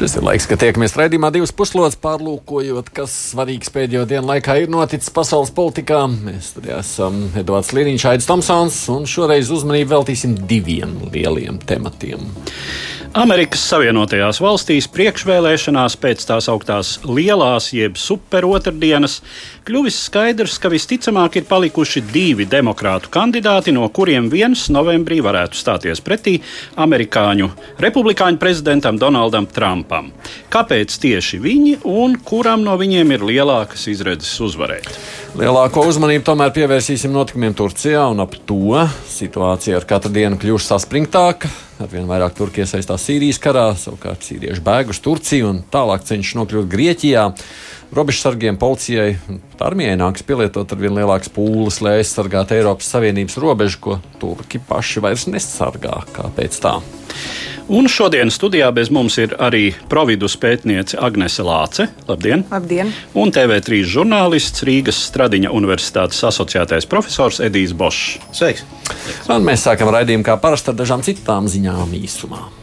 Šis ir laiks, kad tiekamies raidījumā divas puslodes, pārlūkojot, kas svarīgs pēdējo dienu laikā ir noticis pasaules politikā. Mēs tur esam Edvards Liniņš, Aits Tomsons, un šoreiz uzmanību veltīsim diviem lieliem tematiem. Amerikas Savienotajās valstīs priekšvēlēšanās pēc tās augtās lielās, jeb superotrdienas, kļuvis skaidrs, ka visticamāk ir palikuši divi demokrātu kandidāti, no kuriem viens novembrī varētu stāties pretī amerikāņu republikāņu prezidentam Donaldam Trumpam. Kāpēc tieši viņi un kuram no viņiem ir lielākas izredzes uzvarēt? Lielāko uzmanību tomēr pievērsīsim notikumiem Turcijā un ap to. Situācija ar katru dienu kļūst saspringtāka. Arvien vairāk turki iesaistās Sīrijas karā, savukārt sīrieši bēg uz Turciju un tālāk cenšas nokļūt Grieķijā. Robežsargiem, policijai armijai nāks pielietot ar vien lielākas pūles, lai aizsargātu Eiropas Savienības robežu, ko turki paši vairs nesargā. Kāpēc tā? Un šodien studijā bez mums ir arī providus pētniece Agnese Lāce. Labdien! Labdien! Un TV3 žurnālists Rīgas Stradiņa Universitātes asociētais profesors Edijs Bošs. Sveiks! Un mēs sākam raidījumu kā parasti ar dažām citām ziņām īsumā.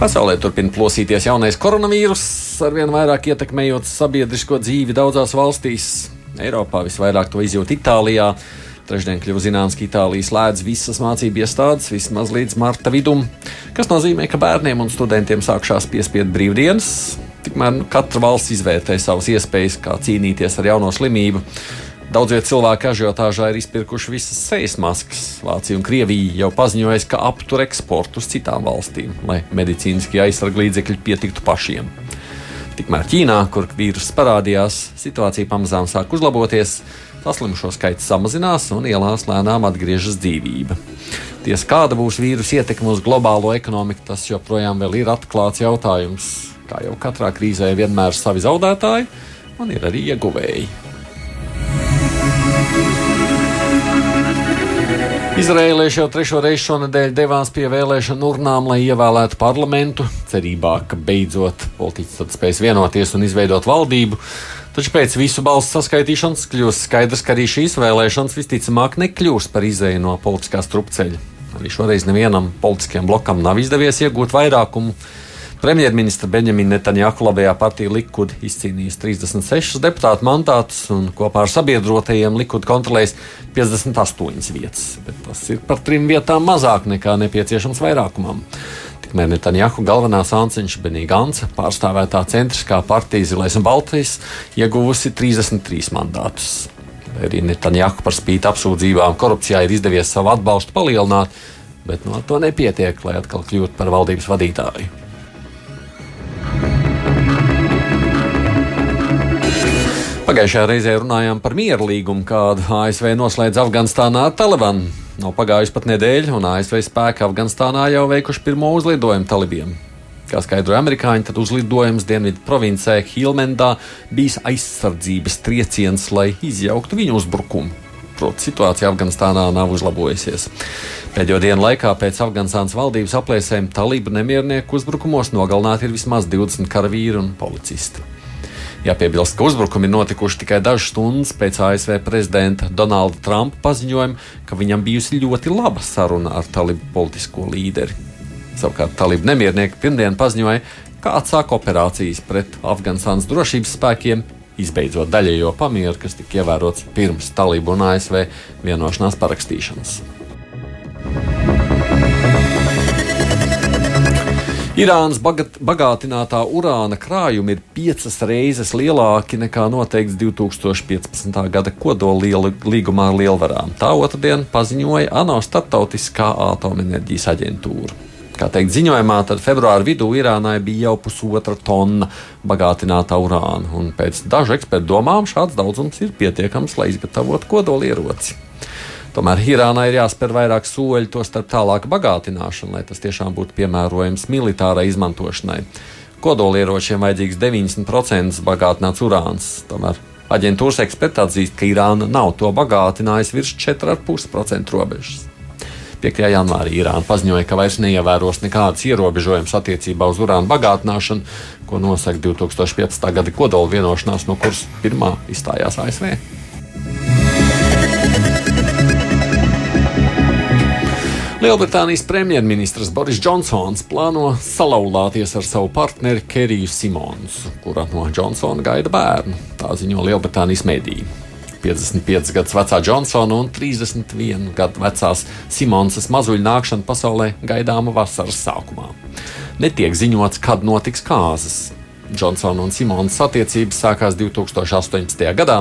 Pasaulē turpina plosīties jaunais koronavīruss, arvien vairāk ietekmējot sabiedrisko dzīvi daudzās valstīs. Eiropā visvairāk to izjūt Itālijā. Trešdien kļuva zināms, ka Itālija slēdz visas mācību iestādes vismaz līdz marta vidum, kas nozīmē, ka bērniem un studentiem sākšās piespiedu brīvdienas. Tikmēr nu, katra valsts izvērtē savas iespējas, kā cīnīties ar jauno slimību. Daudzie cilvēki ažiotāžā ir izpirkuši visas sejas maskas. Vācija un Krievija jau paziņoja, ka aptur eksportu uz citām valstīm, lai medicīniskie aizsargu līdzekļi pietiktu pašiem. Tikmēr Ķīnā, kur vīruss parādījās, situācija pamazām sāk uzlaboties. Saslimušo skaits samazinās un ielās lēnām atgriežas dzīvība. Tiesa, kāda būs vīrusu ietekme uz globālo ekonomiku, tas joprojām ir atklāts jautājums. Kā jau katrā krīzē, vienmēr ir savi zaudētāji un ir arī ieguvēji. Izrēlieši jau trešo reizi šonadēļ devās pie vēlēšanu urnām, lai ievēlētu parlamentu, cerībā, ka beidzot politiķi tad spēs vienoties un izveidot valdību. Taču pēc visu balsu saskaitīšanas kļūst skaidrs, ka arī šīs vēlēšanas visticamāk nekļūs par izēju no politiskā strupceļa. Arī šoreiz nevienam politiskajam blokam nav izdevies iegūt vairākumu. Premjerministra Benjamina Netanjahu labajā partija Likud izcīnījis 36 deputātu mandātus un kopā ar sabiedrotajiem Likud kontrolējis 58 vietas. Bet tas ir par trim vietām mazāk nekā nepieciešams vairākumam. Tikmēr Netanjahu galvenā sānciņš Benīgāns pārstāvētā centriskā partija Zilais un Baltijas ieguvusi 33 mandātus. Arī Netanjahu par spīti apsūdzībām korupcijā ir izdevies savu atbalstu palielināt, bet no to nepietiek, lai atkal kļūtu par valdības vadītāju. Pagājušajā reizē runājām par mieru līgumu, kādu ASV noslēdz Afganistānā ar Talibanu. Nav pagājusi pat nedēļa, un ASV spēki Afganistānā jau veikuši pirmo uzlidojumu talibiem. Kā skaidroja amerikāņi, tad uzlidojums dienvidu provincē Hilmendā bijis aizsardzības trieciens, lai izjauktu viņu uzbrukumu. Proti, situācija Afganistānā nav uzlabojusies. Pēdējo dienu laikā pēc Afganistānas valdības aplēsēm talību nemiernieku uzbrukumos nogalināti ir vismaz 20 karavīri un policisti. Jāpiebilst, ka uzbrukumi ir notikuši tikai dažas stundas pēc ASV prezidenta Donalda Trumpa paziņojuma, ka viņam bijusi ļoti laba saruna ar talibu politisko līderi. Savukārt talibu nemiernieki pirmdien paziņoja, ka atsāk operācijas pret Afganistānas drošības spēkiem, izbeidzot daļējo pamieru, kas tika ievērots pirms talibu un ASV vienošanās parakstīšanas. Irānas bagātinātā urāna krājumi ir piecas reizes lielāki nekā noteikts 2015. gada kodola līgumā ar lielvarām. Tā otrdien paziņoja ANO Startautiskā atomenerģijas aģentūra. Kā teikt ziņojumā, tad februāra vidū Irānai bija jau pusotra tonna bagātinātā urāna, un pēc dažu ekspertu domām šāds daudzums ir pietiekams, lai izgatavotu kodolieroci. Tomēr Irānai ir jāspēr vairāk soļu, to starp tālāk bagātināšanu, lai tas tiešām būtu piemērojams militārai izmantošanai. Kodolieročiem vajadzīgs 90% bagātināts urāns. Tomēr Aģentūras eksperti atzīst, ka Irāna nav to bagātinājusi virs 4,5% robežas. 5. janvārī Irāna paziņoja, ka vairs neievēros nekādas ierobežojumus attiecībā uz urāna bagātināšanu, ko nosaka 2015. gada kodola vienošanās, no kuras pirmā izstājās ASV. Lielbritānijas premjerministrs Boris Džonsons plāno salauzties ar savu partneri Keriju Simonsu, kura no Džonsona gaida bērnu. Tā ziņo Lielbritānijas mediji. 55 gadus vecā Džonsona un 31 gadu vecās Simonsas mazuļu nākšana pasaulē gaidāma vasaras sākumā. Netiek ziņots, kad notiks kāzas. Džonsona un Simonas attiecības sākās 2018. gadā.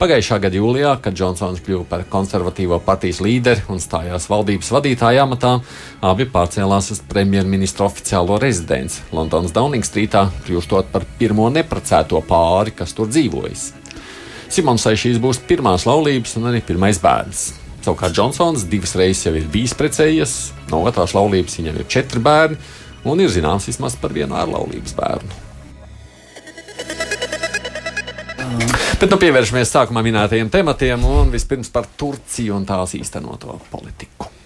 Pagājušā gada jūlijā, kad Džonsons kļuva par konservatīvo partijas līderi un stājās valdības vadītāja amatā, abi pārcēlās uz premjerministra oficiālo rezidenci Londonas Downing Streetā, kļūstot par pirmo neprecēto pāri, kas tur dzīvojas. Simonsai šīs būs pirmās laulības un arī pirmais bērns. Savukārt Džonsons divas reizes jau ir bijis precējies, no otrās laulības viņam ir četri bērni, un ir zināms vismaz par vienu ārlaulības bērnu. Bet nu pievēršamies sākumā minētajiem tematiem un vispirms par Turciju un tās īstenoto politiku.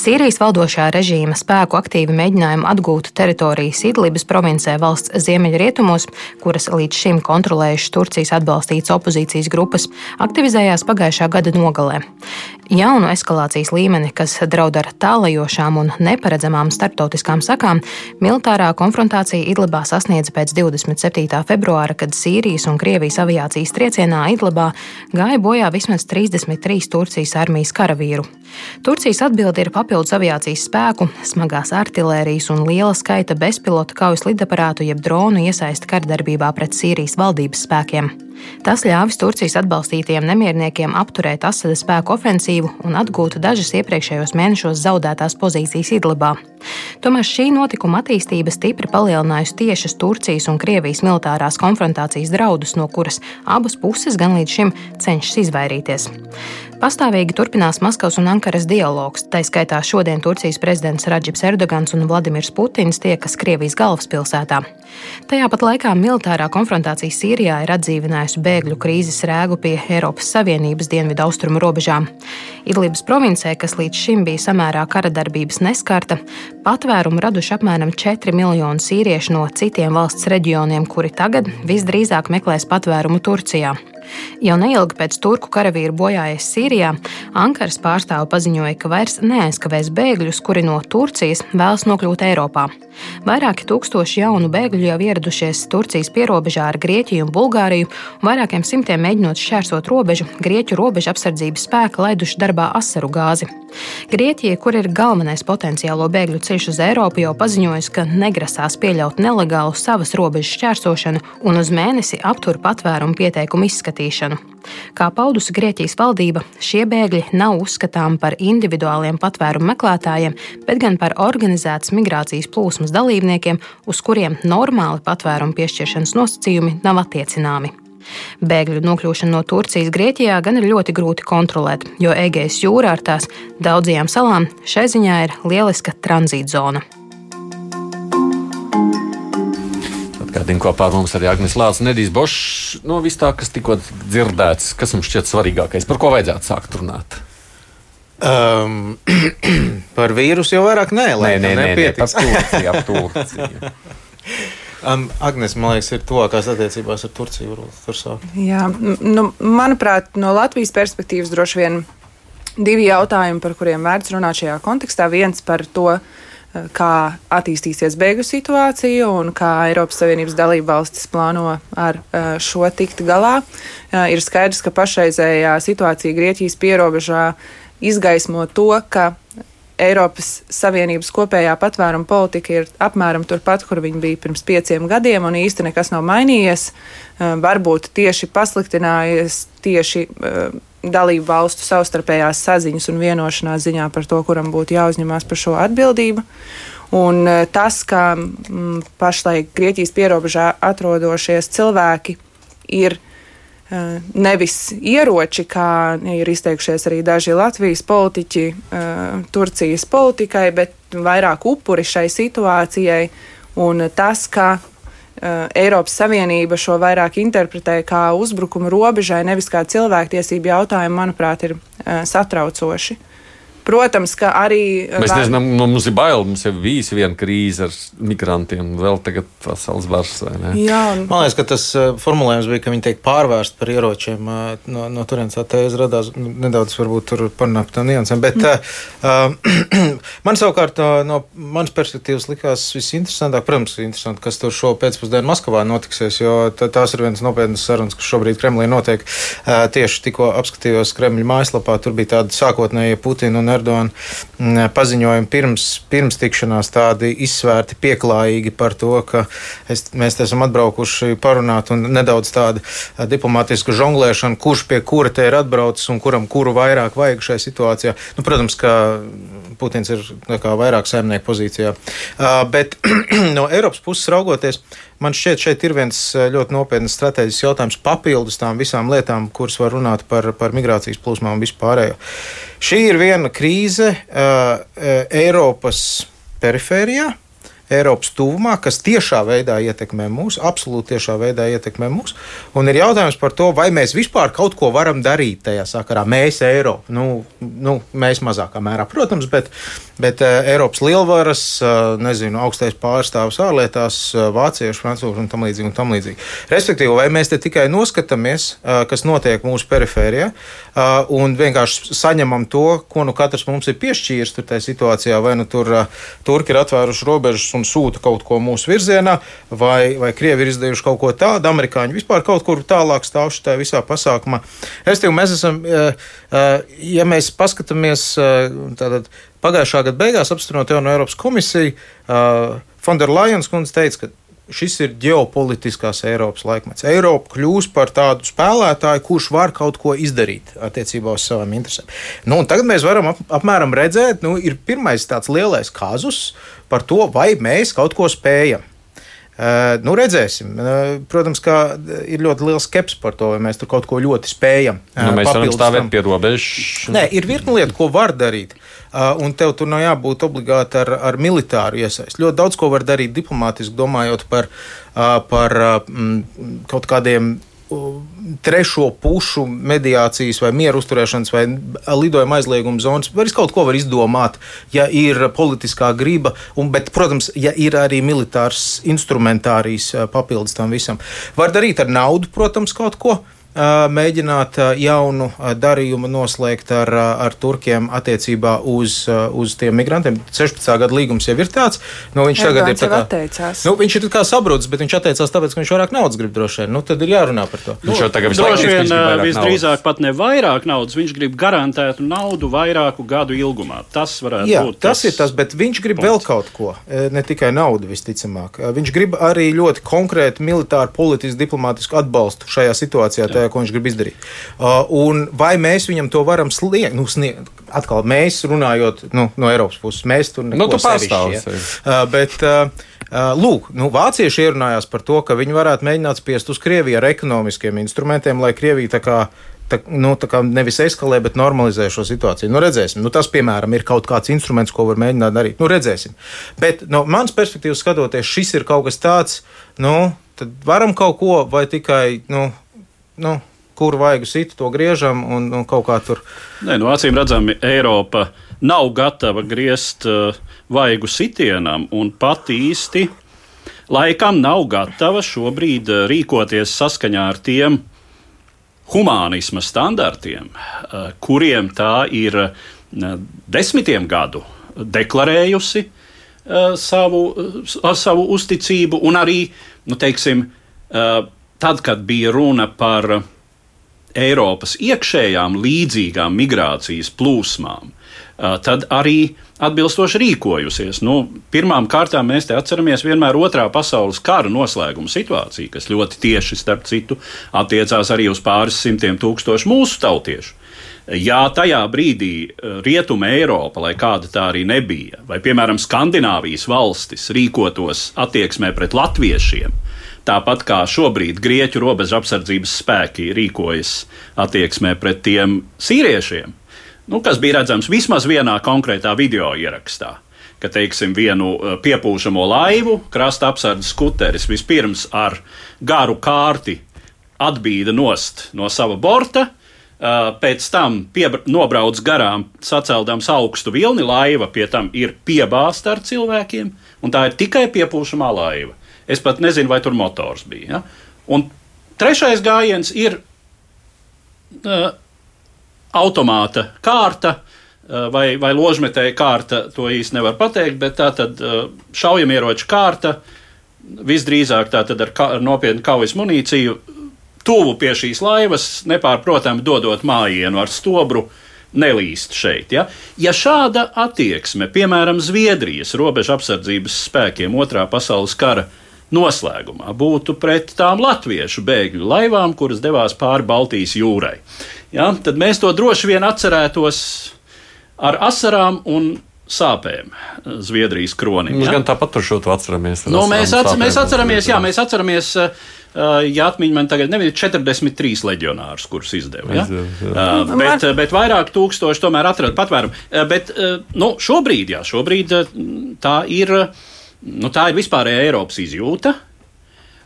Sīrijas valdošā režīma spēku aktīvi mēģinājumu atgūt teritorijas Idlibas provincē valsts ziemeļrietumos, kuras līdz šim kontrolējušas Turcijas atbalstītas opozīcijas grupas, aktivizējās pagājušā gada nogalē. Jaunu eskalācijas līmeni, kas draud ar tālajošām un neparedzamām starptautiskām sakām, militārā konfrontācija Idlibā sasniedza pēc 27. februāra, kad Sīrijas un Krievijas aviācijas triecienā Idlibā gāja bojā vismaz 33 Turcijas armijas karavīru. Turcijas atbilde ir papildus aviācijas spēku, smagās artērijas un liela skaita bezpilota kaujas lidaparātu jeb dronu iesaista kardarbībā pret Sīrijas valdības spēkiem. Tas ļāvis Turcijas atbalstītajiem nemierniekiem apturēt Asada spēku ofensīvu un atgūt dažas iepriekšējos mēnešos zaudētās pozīcijas Idlibā. Tomēr šī notikuma attīstība stipri palielinājusi tiešas Turcijas un Krievijas militārās konfrontācijas draudus, no kuras abas puses gan līdz šim cenšas izvairīties. Pastāvīgi turpinās Maskavas un Ankaras dialogs. Tā skaitā šodien Turcijas prezidents Radžibs Erdogans un Vladimirs Putins tiekas Krievijas galvaspilsētā. Tajā pat laikā militārā konfrontācija Sīrijā ir atdzīvinājusi bēgļu krīzes rēgu pie Eiropas Savienības dienvidu austrumu robežām. Idlibas provincē, kas līdz šim bija samērā kara darbības neskarta, patvērumu raduši apmēram 4 miljoni sīriešu no citiem valsts reģioniem, kuri tagad visdrīzāk meklēs patvērumu Turcijā. Jau neilgi pēc turku karavīru bojājas Sīrijā, Ankaras pārstāve paziņoja, ka vairs neaizkavēs bēgļus, kuri no Turcijas vēlas nokļūt Eiropā. Vairāki tūkstoši jaunu bēgļu jau ieradušies Turcijas pierobežā ar Grieķiju un Bulgāriju, un vairākiem simtiem mēģinot šķērsot robežu, Grieķu robeža apsardzības spēka laiduši darbā asaru gāzi. Grieķija, kur ir galvenais potenciālo bēgļu ceļš uz Eiropu, jau paziņojusi, ka negrasās pieļaut nelegālu savas robežas šķērsošanu un uz mēnesi aptur patvērumu pieteikumu izskatīšanu. Kā paudusi Grieķijas valdība, šie bēgļi nav uzskatāmi par individuāliem patvērumu meklētājiem, bet gan par organizētas migrācijas plūsmas dalībniekiem, uz kuriem normāli patvērumu piešķiršanas nosacījumi nav attiecināmi. Bēgļu nokļūšana no Turcijas Grieķijā gan ir ļoti grūti kontrolēt, jo Egejas jūra ar tās daudzajām salām šai ziņā ir lieliska tranzītzona. Atgādini kopā ar mums arī Agnēs Lācis un Edijs Bošs. No vis tā, kas tikko dzirdēts, kas mums šķiet svarīgākais, par ko vajadzētu sākt runāt? Um, par vīrusu jau vairāk nē, nē, nē, nē, nē par Turciju. Turciju. Um, Agnēs, man liekas, ir tuvākās attiecībās ar Turciju. Tur. Jā, nu, manuprāt, no Latvijas perspektīvas droši vien divi jautājumi, par kuriem vērts runāt šajā kontekstā. Viens par to, eh, kā attīstīsies bēgļu situācija un kā Eiropas Savienības dalība valstis plāno ar eh, šo tikt galā. Eh, ir skaidrs, ka pašreizējā situācija Grieķijas pierobežā izgaismo to, ka Eiropas Savienības kopējā patvēruma politika ir apmēram turpat, kur viņa bija pirms pieciem gadiem, un īsti nekas nav mainījies. Eh, varbūt tieši pasliktinājies tieši dalību valstu savstarpējās saziņas un vienošanās ziņā par to, kuram būtu jāuzņemās par šo atbildību. Un eh, tas, ka m, pašlaik Grieķijas pierobežā atrodošies cilvēki ir Eh, nevis ieroči, kā ir izteikušies arī daži Latvijas politiķi eh, Turcijas politikai, bet vairāk upuri šai situācijai Un tas, ka uh, Eiropas Savienība šo vairāk interpretē kā uzbrukumu robežai, nevis kā cilvēktiesību jautājumu, manuprāt, ir uh, satraucoši. Protams, ka arī. Mēs nezinām, nu, mums ir bail. Mums jau bija viena krīze ar migrantiem, vēl tagad pasaules bars. Jā, un... Man liekas, ka tas uh, formulējums bija, ka viņi tiek pārvērsti par ieročiem. Uh, no, no turienes tā tēze radās nu, nedaudz, varbūt tur parunāt par niansēm. Bet mm. uh, man savukārt no, no manas perspektīvas likās visinteresantāk, protams, interesanti, kas tur šo pēcpusdienu Maskavā notiksies, jo tās ir viens nopietnas sarunas, kas šobrīd Kremlī notiek. Uh, tieši tikko apskatījos Kremļa mājaslapā, tur bija tādi sākotnēji Putina un Erdogana mm, paziņojumi pirms, pirms tikšanās tādi izsvērti, pieklājīgi par to, ka es, mēs esam atbraukuši parunāt un nedaudz tāda diplomātiska žonglēšana, kurš pie kura te ir atbraucis un kuram kuru vairāk vajag šai situācijā. Nu, protams, ka Putins ir vairāk saimnieku pozīcijā. Bet no Eiropas puses raugoties, man šķiet, šeit ir viens ļoti nopietns strateģisks jautājums papildus tām visām lietām, kuras var runāt par, par migrācijas plūsmām un vispārējo. Šī ir viena krīze uh, Eiropas perifērijā. Eiropas tuvumā, kas tiešā veidā ietekmē mūs, absolūti tiešā veidā ietekmē mūs. Un ir jautājums par to, vai mēs vispār kaut ko varam darīt tajā sakarā. Mēs, Eiropa, nu, nu, mēs mazākā mērā, protams, bet, bet uh, Eiropas lielvaras, uh, nezinu, augstais pārstāvs ārlietās, uh, vācieši, francūži un tam līdzīgi. Un tam līdzīgi. Respektīvi, vai mēs te tikai noskatāmies, kas notiek mūsu perifērijā, un vienkārši saņemam to, ko nu katrs mums ir piešķīris tur tajā situācijā, vai nu tur turki ir atvēruši robežas un sūta kaut ko mūsu virzienā, vai, vai Krievi ir izdarījuši kaut ko tādu, amerikāņi vispār kaut kur tālāk stāv šajā visā pasākumā. Restīvi, mēs esam, ja mēs paskatāmies tātad pagājušā gada beigās apstiprinot Eiropas komisiju, Fonderlajens kundze teica, ka šis ir ģeopolitiskās Eiropas laikmets. Eiropa kļūs par tādu spēlētāju, kurš var kaut ko izdarīt attiecībā uz savām interesēm. Nu, tagad mēs varam ap, apmēram redzēt, nu, ir pirmais tāds lielais kazus par to, vai mēs kaut ko spējam. Uh, nu, redzēsim. Uh, protams, ka ir ļoti liels skepsis par to, vai mēs tur kaut ko ļoti spējam. Nu, mēs varam stāvēt pie robežas. Nē, ir virkni lietu, ko var darīt. Un tev tur nav jābūt obligāti ar, ar militāru iesaisti. Ļoti daudz ko var darīt diplomātiski, domājot par, par kaut kādiem trešo pušu mediācijas vai mieru uzturēšanas vai lidojuma aizlieguma zonas. Var kaut ko var izdomāt, ja ir politiskā griba, un, bet, protams, ja ir arī militārs instrumentārijas papildus tam visam. Var darīt ar naudu, protams, kaut ko mēģināt jaunu darījumu noslēgt ar, ar Turkiem attiecībā uz, uz tiem migrantiem. 16. gada līgums jau ir tāds. Nu, viņš Erdogans tagad ir tā kā, atteicās. nu, viņš ir kā sabrucis, bet viņš atteicās tāpēc, ka viņš vairāk naudas grib droši vien. Nu, tad ir jārunā par to. Viņš jau tagad Droši vien visdrīzāk pat ne vairāk naudas, viņš grib garantētu naudu vairāku gadu ilgumā. Tas varētu Jā, būt. tas ir tas, bet viņš grib vēl kaut ko, ne tikai naudu, visticamāk. Viņš grib arī ļoti konkrētu militāru, politisku, diplomātisku atbalstu šajā situācijā, tajā, ko viņš grib izdarīt. Uh, Un vai mēs viņam to varam sniegt? Nu, sniegt atkal mēs runājot nu, no Eiropas puses, mēs tur Nu, neko pārstāvi sevišķi, sevi. ja. Uh, Bet, uh, lūk, nu, vācieši ierunājās par to, ka viņi varētu mēģināt spiest uz Krieviju ar ekonomiskiem instrumentiem, lai Krievija tā kā tā, nu, tā kā nevis eskalē, bet normalizē šo situāciju. Nu, redzēsim. Nu, tas, piemēram, ir kaut kāds instruments, ko var mēģināt darīt. Nu, redzēsim. Bet no manas perspektīvas skatoties, šis ir kaut kas tāds, nu, tad varam kaut ko vai tikai, nu, nu kur vajag sit, to griežam un, un kaut kā tur. Nē, no acīm redzami, Eiropa nav gatava griezt uh, vaigu sitienam un pat īsti laikam nav gatava šobrīd uh, rīkoties saskaņā ar tiem humānisma standartiem, uh, kuriem tā ir uh, desmitiem gadu deklarējusi savu, savu uzticību, un arī, nu, teiksim, tad, kad bija runa par Eiropas iekšējām līdzīgām migrācijas plūsmām, tad arī atbilstoši rīkojusies. Nu, pirmām kārtām mēs te atceramies vienmēr otrā pasaules kara noslēguma situāciju, kas ļoti tieši, starp citu, attiecās arī uz pāris simtiem tūkstošu mūsu tautiešu. Ja tajā brīdī Rietuma Eiropa, lai kāda tā arī nebija, vai piemēram Skandināvijas valstis rīkotos attieksmē pret latviešiem, tāpat kā šobrīd Grieķu robežu apsardzības spēki rīkojas attieksmē pret tiem sīriešiem, nu, kas bija redzams vismaz vienā konkrētā video ierakstā. ka teiksim, vienu uh, piepūšamo laivu krasta apsardzes skuteris vispirms ar garu kārti atbīda nost no sava borta. Uh, pēc tam nobrauc garām, saceldams augstu vilni, laiva pie tam ir piebāzta ar cilvēkiem, un tā ir tikai piepūšamā laiva. Es pat nezinu, vai tur motors bija. Ja? Un trešais gājiens ir uh, automāta kārta. uh, Vai, vai ložmetēja kārta, to īsti nevar pateikt, bet tā tad uh, šaujamieroču kārta visdrīzāk tā tad ar, ka, ar nopietnu kaujas munīciju tuvu pie šīs laivas, nepārprotami dodot mājienu ar stobru, nelīst šeit. Ja, ja šāda attieksme, piemēram, Zviedrijas robežu apsardzības spēkiem otrā pasaules kara noslēgumā būtu pret tām latviešu bēgļu laivām, kuras devās pāri Baltijas jūrai, ja, tad mēs to droši vien atcerētos ar asarām un sāpēm Zviedrijas kronim. Mēs ja? gan tāpat tur šo to atceramies. Nu, mēs, atc mēs atceramies, jā, mēs atceramies, ja atmiņā man tagad nebija 43 leģionārus, kurus izdeva. Ja? Izdeva. Uh, bet, bet vairāk tūkstoši tomēr atrada patvērumu. Bet nu, šobrīd, jā, šobrīd tā ir, uh, nu, tā ir vispārēja Eiropas izjūta,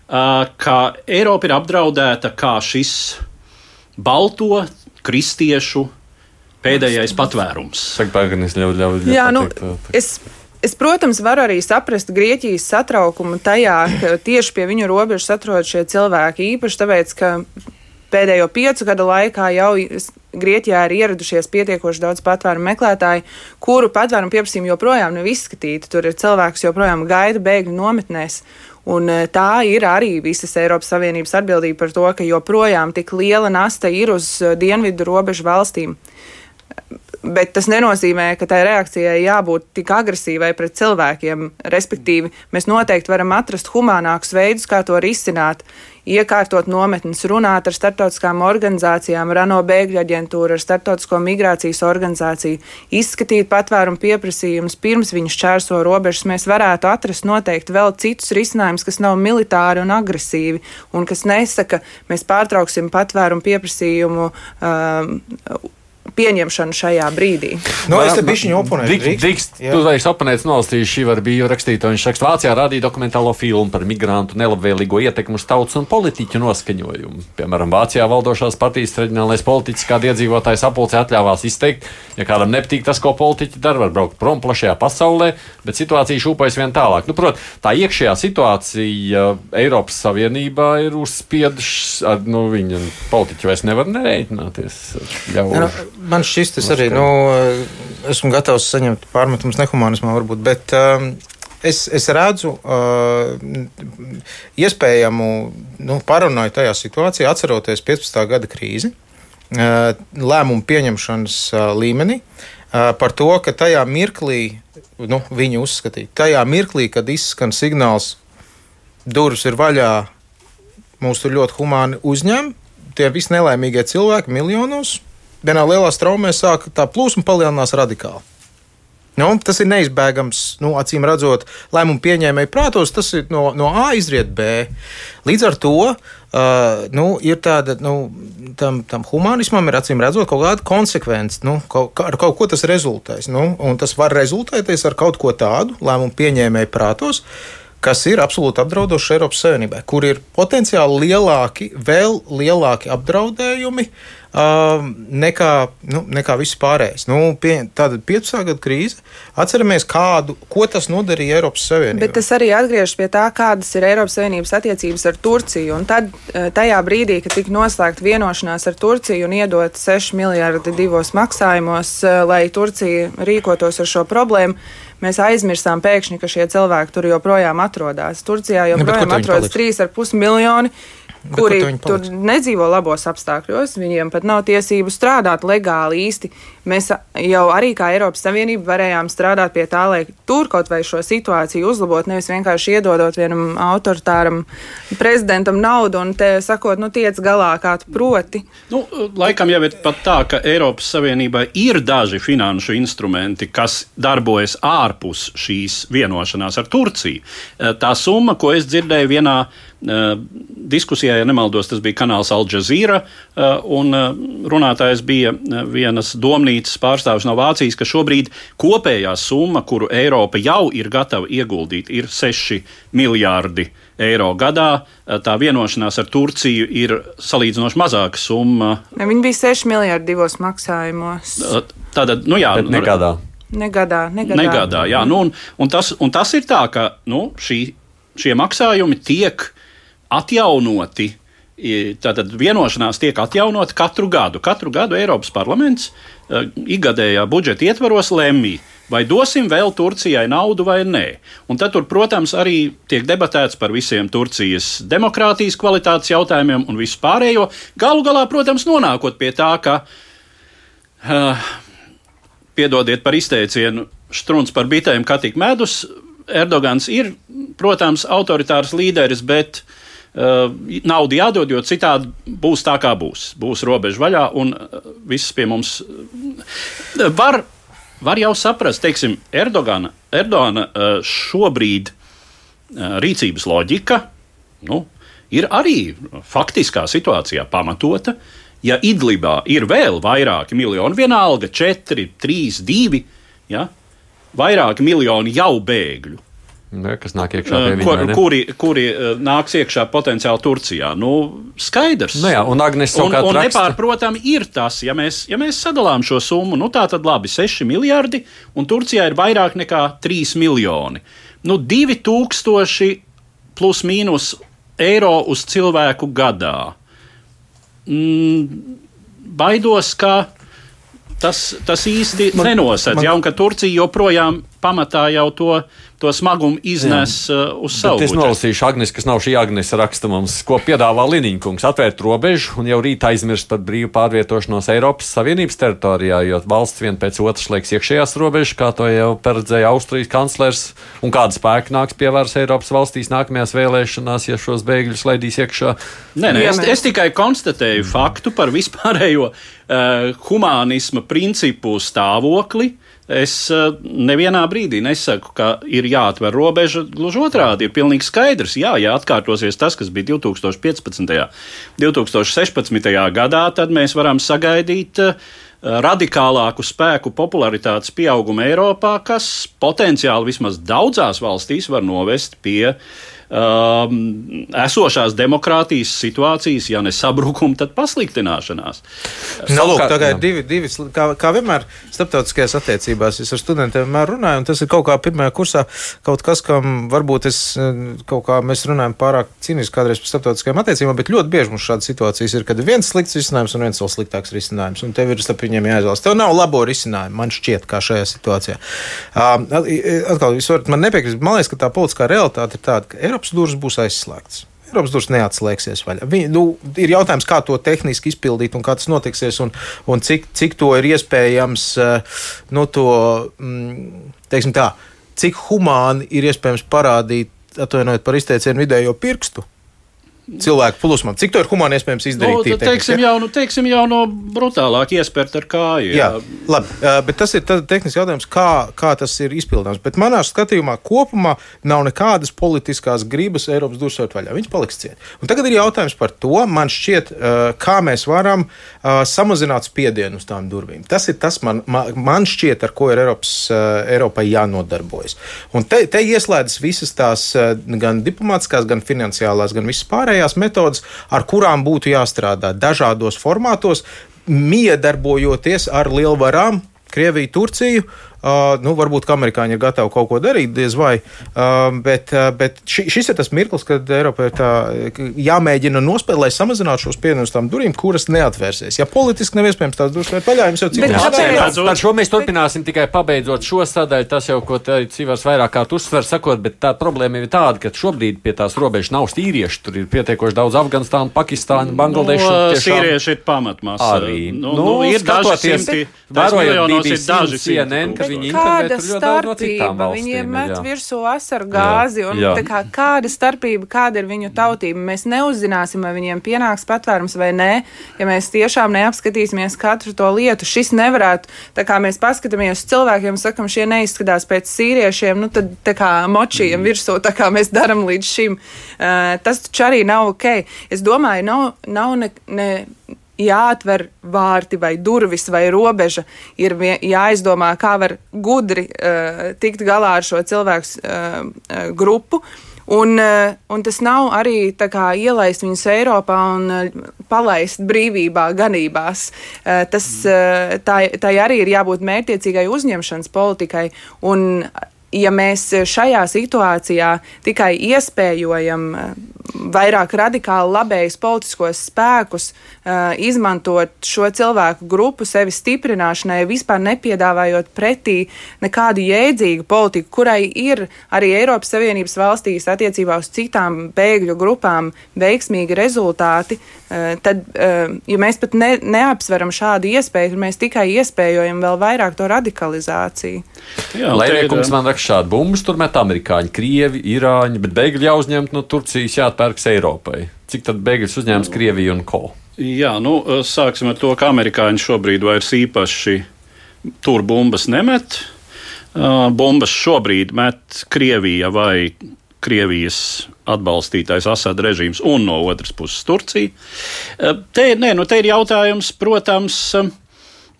ka Eiropa ir apdraudēta kā šis balto kristiešu pēdējais patvērums. Saka, pagaidīs, ļauj, ļauj, ļauj Jā, nu, es, es, protams, varu arī saprast Grieķijas satraukumu tajā, ka tieši pie viņu robežas atrodas šie cilvēki. Īpaši tāpēc, ka pēdējo piecu gadu laikā jau Grieķijā ir ieradušies pietiekoši daudz patvērumu meklētāju, kuru patvērumu pieprasījumu joprojām nav izskatīti. Tur ir cilvēks, joprojām gaida bēgļu nometnēs. Un eh, tā ir arī visas Eiropas Savienības atbildība par to, ka joprojām tik liela nasta ir uz eh, dienvidu robežu valstīm. Bet tas nenozīmē, ka tai reakcijai jābūt tik agresīvai pret cilvēkiem. Respektīvi, mēs noteikti varam atrast humānākus veidus, kā to risināt. Iekārtot nometnes, runāt ar starptautiskām organizācijām, ar ANO bēgļu aģentūru, ar Startautisko migrācijas organizāciju, izskatīt patvērumu pieprasījumus pirms viņi šķērso robežas. Mēs varētu atrast noteikti vēl citus risinājumus, kas nav militāri un agresīvi, un kas nesaka, mēs pārtrauksim patvērumu pieprasījumu. Um, pieņemšanu šajā brīdī. Nu, es te bišķiņu oponēju. Drīkst, tu vairs oponēts nolasīji šī var bija rakstīta. Viņš raksta, Vācijā rādīja dokumentālo filmu par migrantu nelabvēlīgo ietekmu uz tautas un politiķu noskaņojumu. Piemēram, Vācijā valdošās partijas reģionālais politiķis kāda iedzīvotāja sapulcē atļāvās izteikt, ja kādam nepatīk tas, ko politiķi dara, var braukt prom plašajā pasaulē, bet situācija šūpojas vien tālāk. Nu, prot, tā iekšējā situācija Eiropas Savienībā ir uzspiedušas, ar, nu, viņa politiķi vairs nevar nerēķināties. Ļauj. Man šis tas arī, nu, esmu gatavs saņemt pārmetumus nehumanismā, varbūt, bet um, es, es redzu uh, iespējamu nu, parunāju tajā situācijā, atceroties 15. gada krīzi, uh, lēmumu pieņemšanas uh, līmenī. uh, Par to, ka tajā mirklī, nu, viņi uzskatīja, tajā mirklī, kad izskan signāls, durvis ir vaļā, mūs tur ļoti humāni uzņem, tie visi nelaimīgie cilvēki miljonos, vienā lielā straumē sāk tā plūsma palielinās radikāli. Nu, tas ir neizbēgams, nu, acīm redzot, lēmumu pieņēmēju prātos. Tas ir no, no A izriet B. Līdz ar to uh, nu, ir tāda, nu, tam, tam humanismam ir acīm redzot kaut kāda konsekvence. Nu, kaut, ar kaut ko tas rezultēs. Nu, tas var rezultēties ar kaut ko tādu lēmumu pieņēmēju prātos. Kas ir absolūti apdraudoši Eiropas Savienībai, kur ir potenciāli lielāki, vēl lielāki apdraudējumi uh, nekā, nu, nekā viss pārējais. Nu, pie, tāda 15. gada krīze, atceramies, kādu, ko tas nodarīja Eiropas Savienībai. Bet tas arī atgriežas pie tā, kādas ir Eiropas Savienības attiecības ar Turciju. Un tad, tajā brīdī, kad tika noslēgta vienošanās ar Turciju un iedot 6 miljardi divos maksājumos, lai Turcija rīkotos ar šo problēmu, mēs aizmirsām pēkšņi, ka šie cilvēki tur joprojām atrodas. Turcijā Nu, joprojām viņi atrodas paliks? 3,5 miljoni. Kur Kuri tur nedzīvo labos apstākļos, viņiem pat nav tiesību strādāt legāli īsti. Mēs jau arī kā Eiropas Savienība varējām strādāt pie tā, lai tur kaut vai šo situāciju uzlabotu, nevis vienkārši iedodot vienam autoritāram prezidentam naudu un te sakot, nu tiec galā kā tu proti. Nu, laikam jau ir pat tā, ka Eiropas Savienībai ir daži finanšu instrumenti, kas darbojas ārpus šīs vienošanās ar Turciju. Tā summa, ko es dzirdēju vienā diskusijā, ja nemaldos, tas bija kanāls Al Jazeera, un runātājs bija vienas domnīcas pārstāvis no Vācijas, ka šobrīd kopējā summa, kuru Eiropa jau ir gatava ieguldīt, ir 6 miljārdi eiro gadā. Tā vienošanās ar Turciju ir salīdzinoši mazāka summa. Ne, viņi bija 6 miljardi divos maksājumos. Tātad, nu jā, Bet negadā. Negadā, negadā. negadā jā, nu, un, un, tas, un tas ir tā, ka nu, šī, šie maksājumi tiek atjaunoti. Tātad vienošanās tiek atjaunota katru gadu. Katru gadu Eiropas parlaments uh, ikgadējā budžeta ietvaros lemj, vai dosim vēl Turcijai naudu vai nē. Un tad, tur, protams, arī tiek debatēts par visiem Turcijas demokrātijas kvalitātes jautājumiem un visu pārējo. Galu galā, protams, nonākot pie tā, ka, uh, piedodiet par izteicienu, strūns par bitēm, kā tik medus. Erdogans ir, protams, autoritārs līderis, bet uh, naudu jādod, jo citādi būs tā, kā būs. Būs robeža vaļā un uh, viss pie mums uh, var var jau saprast, teiksim, Erdogana, Erdogana eh, šobrīd eh, rīcības loģika nu, ir arī faktiskā situācijā pamatota. Ja Idlibā ir vēl vairāki miljoni, vienalga 4, 3, 2, ja, vairāki miljoni jau bēgļu, Ne, kas nāk iekšā pie Kur, viņa? kuri, kuri nāks iekšā potenciāli Turcijā. Nu, skaidrs. Nu jā, un Agnēs un, savukārt un raksta- nepārprotami ir tas, ja mēs, ja mēs sadalām šo summu, nu tā tad labi, 6 miljardi, un Turcijā ir vairāk nekā 3 miljoni. Nu, 2000 plus mīnus eiro uz cilvēku gadā. Mm, baidos, ka tas, tas īsti man, nenosedz, man, ja, un ka Turcija joprojām pamatā jau to, to smagumu iznes Jā. uh, uz savu Bet es nolasīšu Agnēs, kas nav šī Agnēs raksta mums, ko piedāvā Liniņkungs. Atvērt robežu un jau rīt aizmirst par brīvu pārvietošanos Eiropas Savienības teritorijā, jo valsts vien pēc otras slēgs iekšējās robežas, kā to jau paredzēja Austrijas kanclers, un kāda spēka nāks pie varas Eiropas valstīs nākamajās vēlēšanās, ja šos bēgļus laidīs iekšā. Nē, nē, es, es tikai konstatēju faktu par vispārējo uh, humānisma principu stāvokli. Es uh, nevienā brīdī nesaku, ka ir jāatver robeža. Gluži otrādi, ir pilnīgi skaidrs, jā, ja atkārtosies tas, kas bija 2015. un 2016. gadā, tad mēs varam sagaidīt uh, radikālāku spēku popularitātes pieaugumu Eiropā, kas potenciāli vismaz daudzās valstīs var novest pie um, esošās demokrātijas situācijas, ja ne sabrukuma, tad pasliktināšanās. Nu, lūk, tā kā ir divi, divi, kā, kā vienmēr starptautiskajās attiecībās, es ar studentiem vienmēr runāju, un tas ir kaut kā pirmajā kursā kaut kas, kam varbūt es eh, kaut kā mēs runājam pārāk cīniski kādreiz par starptautiskajām attiecībām, bet ļoti bieži mums šādas situācijas ir, kad viens slikts risinājums un viens vēl sliktāks risinājums, un tev ir starp viņiem jāizvēlas. Tev nav labo risinājumu, man šķiet, kā šajā situācijā. Um, atkal, jūs varat man nepiekrist, man liekas, ka tā politiskā realitāte ir tāda, ka Eiropas durvis būs aizslēgtas. Eiropas durvis neatslēgsies vaļā. Viņi, nu, ir jautājums, kā to tehniski izpildīt un kā tas notiksies, un, un cik, cik to ir iespējams, eh, nu, to, mm, teiksim tā, cik humāni ir iespējams parādīt, atvainojiet par izteicienu vidējo pirkstu cilvēku plūsmām. Cik to ir humāni iespējams izdarīt? Nu, tīri tad teiksim, ja? jau, nu, teiksim jau no brutālāk iespērt ar kāju. Jā, labi, uh, bet tas ir tehnisks jautājums, kā, kā tas ir izpildāms. Bet manā skatījumā kopumā nav nekādas politiskās gribas Eiropas durvīm vaļā. Viņš paliks ciet. Un tagad ir jautājums par to, man šķiet, kā mēs varam samazināt spiedienu uz tām durvīm. Tas ir tas, man, man, šķiet, ar ko ir Eiropas, Eiropai jānodarbojas. Un te, te ieslēdzas visas tās gan diplomātiskās, gan finansiālās, gan visas pārējās metodas, ar kurām būtu jāstrādā dažādos formātos, miedarbojoties ar lielvarām, Krieviju, Turciju. Uh, nu, varbūt ka amerikāņi ir gatavi kaut ko darīt, diez vai. Uh, bet uh, bet ši, šis ir tas mirklis, kad Eiropai ir tā, jāmēģina nospēlēt, lai samazinātu šo spiedienu uz tām durvīm, kuras neatvērsies. Ja politiski nav iespējams tās durvis vērt vaļā, jums jau cik strādā. Par šo mēs turpināsim tikai pabeidzot šo sadaļu. Tas jau, ko Cīvars vairāk kārt uzsver, sakot, bet tā problēma ir tāda, ka šobrīd pie tās robežas nav tīrieši. Tur ir pietiekoši daudz Afganistānu, Pakistānu, Bangladešu. Nu, tiešām sīrieši ir pamatmasa. Arī. Nu, nu, ir daži simti, vērojot BBC CNN, simti ka viņi kāda starpība? Viņiem met jā. virsū asaru gāzi, un jā. tā kā, kāda starpība, kāda ir viņu tautība. Mēs neuzzināsim, vai viņiem pienāks patvērums vai nē, ja mēs tiešām neapskatīsimies katru to lietu. Šis nevarētu, tā kā mēs paskatāmies uz cilvēkiem, sakam, šie neizskatās pēc sīriešiem, nu tad tā kā močījam Mm. virsū, tā kā mēs darām līdz šim. Uh, tas taču arī nav ok. Es domāju, nav, nav ne. ne jāatver vārti vai durvis vai robeža, ir jāizdomā, kā var gudri uh, tikt galā ar šo cilvēku uh, grupu. Un, uh, un tas nav arī kā ielaist viņus Eiropā un uh, palaist brīvībā, ganībās. Uh, tas, uh, tā, tā arī ir jābūt mērķiecīgai uzņemšanas politikai. Un, ja mēs šajā situācijā tikai iespējojam eh, vairāk radikāli labējus politiskos spēkus, eh, izmantot šo cilvēku grupu sevi stiprināšanai, vispār nepiedāvājot pretī nekādu jēdzīgu politiku, kurai ir arī Eiropas Savienības valstīs attiecībā uz citām bēgļu grupām veiksmīgi rezultāti, eh, tad, ja mēs pat ne, neapsveram šādu iespēju, tad mēs tikai iespējojam vēl vairāk to radikalizāciju. Jā, te ir, Lēniekungs man raksta šādu bumbas, tur met amerikāņi, krievi, irāņi, bet bēgļi jāuzņemt no Turcijas, jāatpērks Eiropai. Cik tad bēgļus uzņēmas Krievija un ko? Jā, nu, sāksim ar to, ka amerikāņi šobrīd vairs īpaši tur bumbas nemet. Uh, Bumbas šobrīd met Krievija vai Krievijas atbalstītais Asad režīms, un no otras puses Turcija. Uh, Te, nē, nu, te ir jautājums, protams,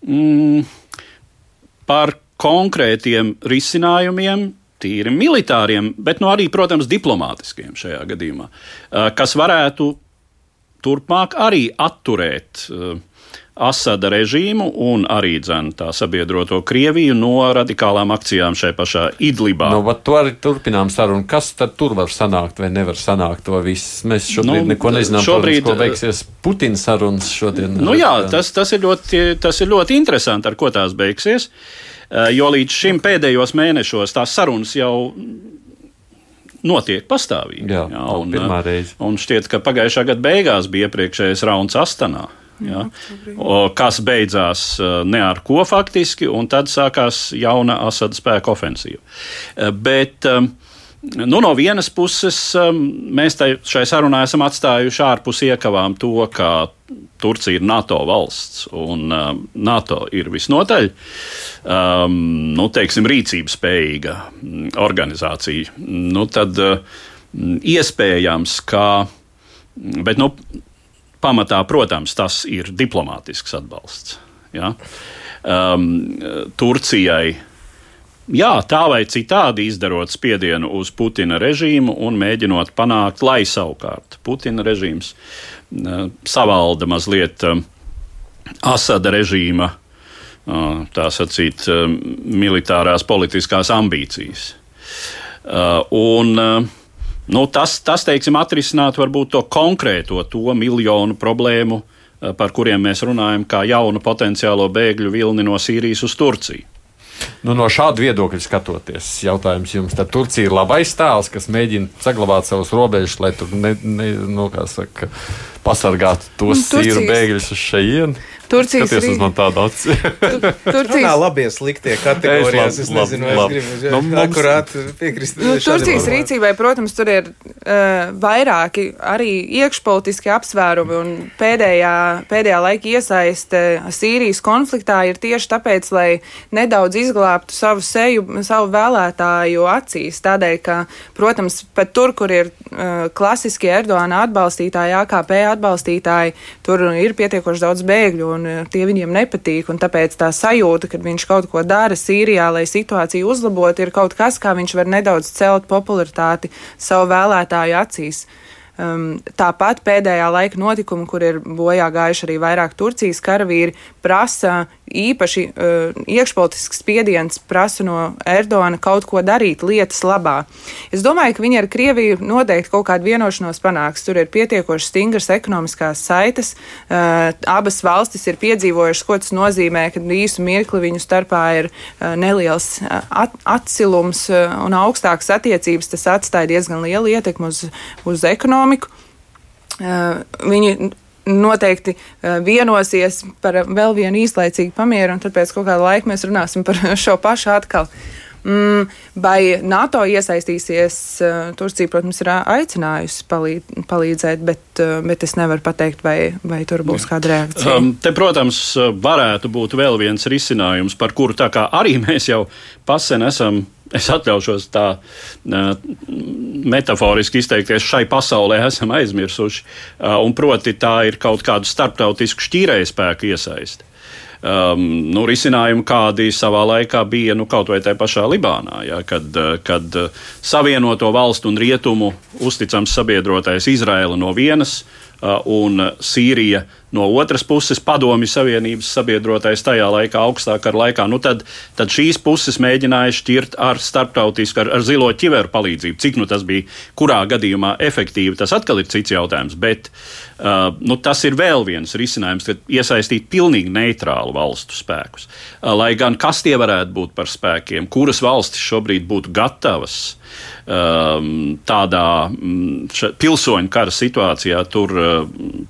mm, par konkrētiem risinājumiem. Tīri militāriem, bet nu, arī, protams, diplomātiskiem šajā gadījumā, kas varētu turpmāk arī atturēt Asada režīmu un arī dzen, tā sabiedroto Krieviju no radikālām akcijām šai pašā Idlibā. Nu, bet to arī turpinām sarunu. Kas tad tur var sanākt vai nevar sanākt to viss? Mēs šobrīd Nu, neko nezinām, šobrīd, protams, ko beigsies Putina sarunas šodien. Nu, jā, tas, tas, ir ļoti, tas ir ļoti interesanti, ar ko tās beigsies. Uh, Jo līdz šim pēdējos mēnešos tās sarunas jau notiek pastāvīgi. Jā, nav pirmā reize. Un šķiet, ka pagājušā gada beigās bija iepriekšējais rauns Astanā. Ja, kas beidzās uh, ne ar ko faktiski, un tad sākās jauna Asada spēka ofensīva. Bet um, nu, no vienas puses um, mēs tai, šai sarunā esam atstājuši ārpus iekavām to, ka Turcija ir NATO valsts un um, NATO ir visnotaļ um, nu, teiksim, rīcības spējīga mm, organizācija. Nu, tad uh, iespējams, ka. Bet, nu, pamatā, protams, tas ir diplomātisks atbalsts. Ja? Um, Turcijai, jā, tā vai citādi izdarot spiedienu uz Putina režīmu un mēģinot panākt, lai savukārt Putina režīms uh, savalda mazliet uh, Asada režīma, uh, tā sacīt, militārās politiskās ambīcijas. Un, Nu, tas, tas, teiksim, atrisināt varbūt to konkrēto to miljonu problēmu, eh, par kuriem mēs runājam, kā jaunu potenciālo bēgļu vilni no Sīrijas uz Turciju. Nu, no šāda viedokļa skatoties, jautājums jums, tad Turcija ir labais tēls, kas mēģina saglabāt savus robežas, lai tur ne, ne, nu, saka, pasargātu tos Un Turcijas- sīru bēgļus uz šejienu. Turcijas Skaties uz man tādu aci. Runā Turcijas, labie, sliktie kategorijās. Es Es labi, nezinu, vai labi, es gribu Nu, mums- akurāt piekrist. nu, Turcijas rīcībai, protams, tur ir uh, vairāki arī iekšpolitiski apsvērumi, un pēdējā, pēdējā laika iesaiste Sīrijas konfliktā ir tieši tāpēc, lai nedaudz izglābtu savu seju, savu vēlētāju acīs. Tādēļ, ka, protams, pat tur, kur ir uh, klasiskie Erdoāna atbalstītāji, AKP atbalstītāji, tur ir pietiekoši daudz bēgļu, un uh, tie viņiem nepatīk. Tāpēc tā sajūta, ka viņš kaut ko dara Sīrijā, lai situāciju uzlabotu, ir kaut kas, kā viņš var nedaudz celt popularitāti savu vēlētāju acīs. Um, tāpat pēdējā laika notikumi, kur ir bojā gājuši arī vairāk Turcijas karavīri, prasa īpaši uh, iekšpolitisks spiediens, prasa no Erdogana kaut ko darīt lietas labā. Es domāju, ka viņi ar Krieviju noteikti kaut kādu vienošanos panāks. Tur ir pietiekoši stingras ekonomiskās saites. Uh, abas valstis ir piedzīvojušas, ko tas nozīmē, kad īsu mirkli viņu starpā ir uh, neliels at atsilums uh, un augstākas attiecības. Tas atstāja diezgan lielu ietekmi uz, uz ekonomiku. Uh, viņi noteikti vienosies par vēl vienu īslaicīgu pamieru, un tad pēc kaut kāda laika mēs runāsim par šo pašu atkal. Mm, vai NATO iesaistīsies? Turcija, protams, ir aicinājusi palīd, palīdzēt, bet, bet es nevaru pateikt, vai, vai tur būs kāda reakcija. Um, te, protams, varētu būt vēl viens risinājums, par kuru arī mēs jau pasen esam es atļaušos tā metaforiski izteikties, šai pasaulē esam aizmirsuši. Un proti, tā ir kaut kādu starptautisku šķīrējspēku iesaisti um, nu, risinājumi, kādi savā laikā bija nu, kaut vai tajā pašā Libānā, ja, kad, uh, kad uh, Savienoto valstu un rietumu uzticams sabiedrotais Izraela no vienas un Sīrija no otras puses padomju Savienības sabiedrotais tajā laikā, augstākā laikā, nu tad, tad šīs puses mēģināja šķirt ar starptautisku, ar, ar zilo ķiveru palīdzību. Cik nu tas bija, kurā gadījumā efektīvi, tas atkal ir cits jautājums. Bet uh, nu, tas ir vēl viens risinājums, kad iesaistīt pilnīgi neitrālu valstu spēkus. Uh, lai gan kas tie varētu būt par spēkiem, kuras valstis šobrīd būtu gatavas um, tādā mm, pilsoņu kara situācijā tur uh,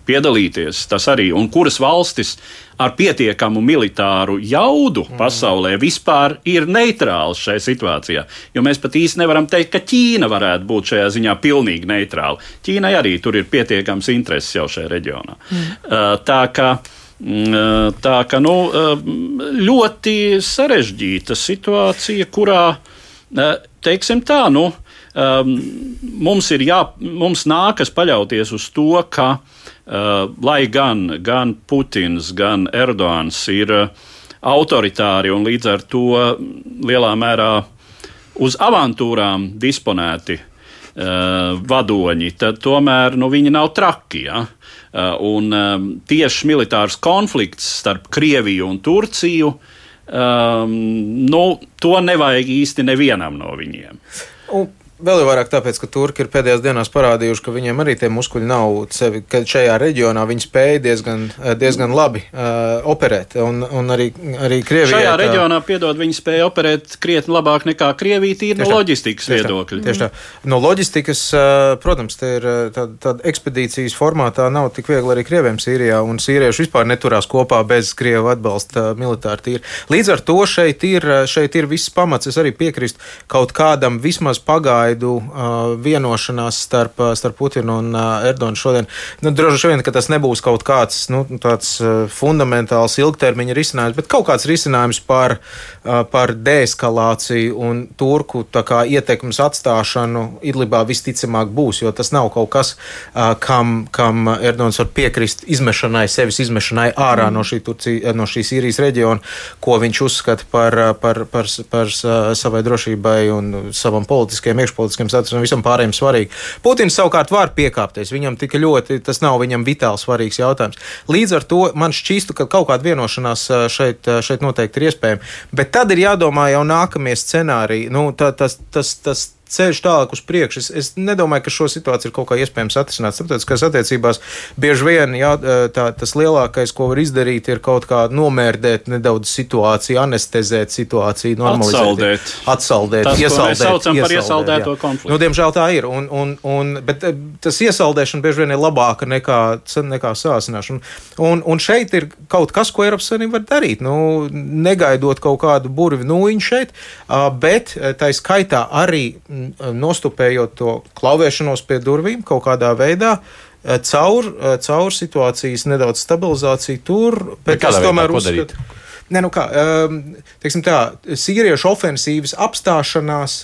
piedalīties, tas arī, un kuras valstis ar pietiekamu militāru jaudu mm. pasaulē vispār ir neitrāls šajā situācijā. Jo mēs pat īsti nevaram teikt, ka Ķīna varētu būt šajā ziņā pilnīgi neitrāla. Ķīnai arī tur ir pietiekams intereses jau šajā reģionā. Mm. Uh, tā kā mm, uh, Tā ka nu, ļoti sarežģīta situācija, kurā, teiksim tā, nu, um, mums jā, mums nākas paļauties uz to, ka Uh, lai gan, gan Putins, gan Erdogans ir uh, autoritāri un līdz ar to lielā mērā uz avantūrām disponēti uh, vadoņi, tad tomēr nu, viņi nav traki. Ja? Uh, un um, tieši militārs konflikts starp Krieviju un Turciju, um, nu, to nevajag īsti nevienam no viņiem. Un Vēl jau vairāk tāpēc, ka turki ir pēdējās dienās parādījuši, ka viņiem arī tie muskuļi nav sevi, ka šajā reģionā viņi spēja diezgan, eh, diezgan labi uh, operēt. Un, un arī, arī Krievijā. Šajā tā... reģionā, piedod, viņi spēja operēt krietni labāk nekā Krievija tīri no loģistikas tieši viedokļa. Tā, tieši tā. No loģistikas, uh, protams, te ir tāda tā ekspedīcijas formātā nav tik viegli arī Krieviem Sīrijā, un sīrieši vispār neturās kopā bez Krievu atbalsta militāri tīri. Līdz ar to šeit ir, šeit ir viss pamats, es arī piekrīstu kaut kādam vismaz pagājušajam pagaidu vienošanās starp, starp Putinu un Erdoganu šodien. Nu, droši vien, ka tas nebūs kaut kāds nu, tāds fundamentāls ilgtermiņa risinājums, bet kaut kāds risinājums par, par deeskalāciju un turku kā, ietekmes atstāšanu Idlibā visticamāk būs, jo tas nav kaut kas, kam, kam Erdogans var piekrist izmešanai, sevis izmešanai ārā no, šī Turcija, no šīs Sīrijas reģiona, ko viņš uzskata par, par, par, par savai drošībai un savam politiskajam iekšpolitiskajam iekšpolitiskiem statusam un visam pārējiem svarīgi. Putins savukārt var piekāpties. Viņam tik ļoti tas nav viņam vitāli svarīgs jautājums. Līdz ar to man šķistu, ka kaut kāda vienošanās šeit, šeit noteikti ir iespējama. Bet tad ir jādomā jau nākamie scenāriji. Nu, tā, tas, tas, tas, ceļš tālāk uz priekšu. Es, es nedomāju, ka šo situāciju ir kaut kā iespējams atrisināt. Starptautiskās attiecībās bieži vien jā, tā, tas lielākais, ko var izdarīt, ir kaut kā nomērdēt nedaudz situāciju, anestezēt situāciju, normalizēt, atsaldēt, atsaldēt tas, iesaldēt. Mēs saucam iesaldēt, par iesaldēto jā. konfliktu. Nu, diemžēl tā ir, un, un, un, bet tas iesaldēšana bieži vien ir labāka nekā, nekā sāsināšana. Un, un šeit ir kaut kas, ko Eiropas Savienība var darīt. Nu, negaidot kaut kādu burvi nūjiņu šeit, bet tā skaitā arī nostupējot to klauvēšanos pie durvīm kaut kādā veidā. Eh, caur, eh, caur situācijas nedaudz stabilizāciju tur, bet es tomēr uzskatu, Nē, nu kā, ehm, teiksim tā, sīriešu ofensīvas apstāšanās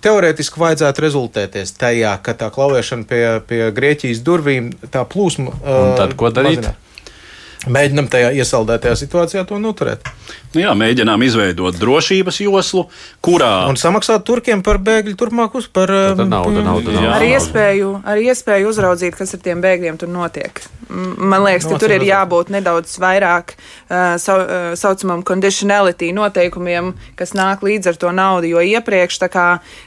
teorētiski vajadzētu rezultēties tajā, ka tā klauvēšana pie, pie Grieķijas durvīm, tā plūsma. Un tad ko darīt? Mazināt. Mēģinam tajā iesaldētajā situācijā to noturēt. Nu jā, mēģinām izveidot drošības joslu, kurā. Un samaksāt turkiem par bēgļu turpmāk uz par naudu, naudu, naudu. Ar, iespēju, ar iespēju uzraudzīt, kas ar tiem bēgļiem tur notiek. Man liekas, ka tur ir jābūt nedaudz vairāk uh, sau, uh, saucamam conditionality noteikumiem, kas nāk līdz ar to naudu, jo iepriekš tā, kā,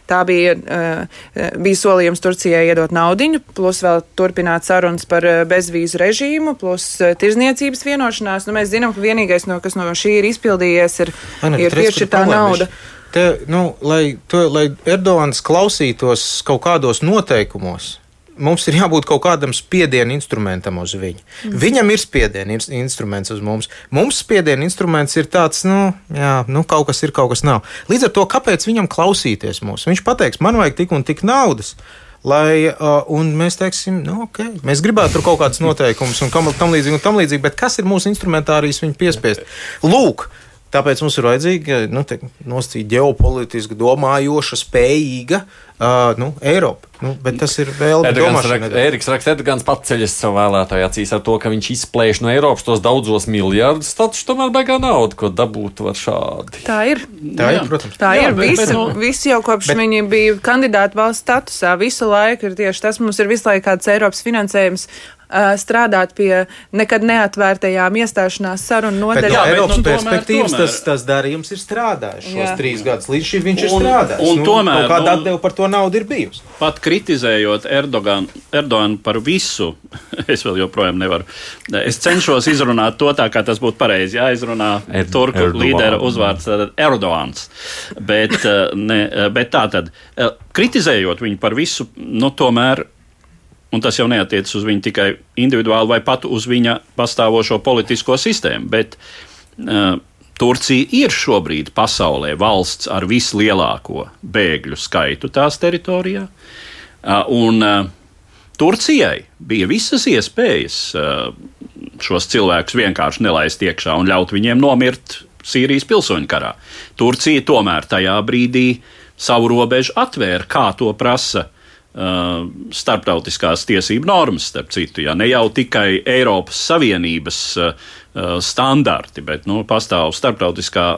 tā bija, uh, bija solījums Turcijai iedot naudiņu, plus vēl turpināt sarunas par bezvīzu režīmu, plus tirzniecību tirzniecības vienošanās, nu, mēs zinām, ka vienīgais, no, kas no šī ir izpildījies, ir, Ana, ir piešķirtā nauda. Te, nu, lai, to, lai Erdogans klausītos kaut kādos noteikumos, mums ir jābūt kaut kādam spiediena instrumentam uz viņu. Mm. Viņam ir spiediena instruments uz mums. Mums spiediena instruments ir tāds, nu, jā, nu, kaut kas ir, kaut kas nav. Līdz ar to, kāpēc viņam klausīties mūs? Viņš pateiks, man vajag tik un tik naudas. Lai, uh, un mēs teiksim, nu, okay, mēs gribētu tur kaut kādas noteikumus un tam līdzīgi, un tam līdzīgi, bet kas ir mūsu instrumentārijas viņu piespiest? Lūk, Tāpēc mums ir vajadzīga nu, nosacīta ģeopolitiski domājoša, spējīga uh, nu, Eiropa. Nu, bet tas ir vēl domāšana. Eriks raksta, Erdogans paceļas savu vēlētāju acīs ar to, ka viņš izplēš no Eiropas tos daudzos miljardus. Taču tomēr baigā nauda, ko dabūt var šādi. Tā ir. Tā ir, protams. Tā jā, ir. Bet, visi, bet, nu, visi jau kopš bet, viņi bija kandidāti valsts statusā, visu laiku ir tieši tas. Mums ir visu laiku kāds Eiropas finansējums strādāt pie nekad neatvērtajām iestāšanās sarunu nodaļām. No Eiropas nu, perspektīvas tomēr, tas, tas darījums ir strādājis šos jā. trīs gadus. Līdz šim viņš ir strādājis. Un, un nu, tomēr kāda atdeva par to naudu ir bijusi. Pat kritizējot Erdoganu Erdogan par visu, es vēl joprojām nevaru. Es cenšos izrunāt to tā, kā tas būtu pareizi. Jāizrunā er, turku Erdogan. līdera uzvārds Erdogans. Bet, ne, bet tā tad, kritizējot viņu par visu, nu tomēr un tas jau neatiecas uz viņu tikai individuāli vai pat uz viņa pastāvošo politisko sistēmu. Bet uh, Turcija ir šobrīd pasaulē valsts ar vislielāko bēgļu skaitu tās teritorijā. Uh, un, uh, Turcijai bija visas iespējas uh, šos cilvēkus vienkārši nelaist iekšā un ļaut viņiem nomirt Sīrijas pilsoņu karā. Turcija tomēr tajā brīdī savu robežu atvēra, kā to prasa starptautiskās tiesību normas, starp citu, ja ne jau tikai Eiropas Savienības uh, uh, standarti, bet nu, pastāv starptautiskā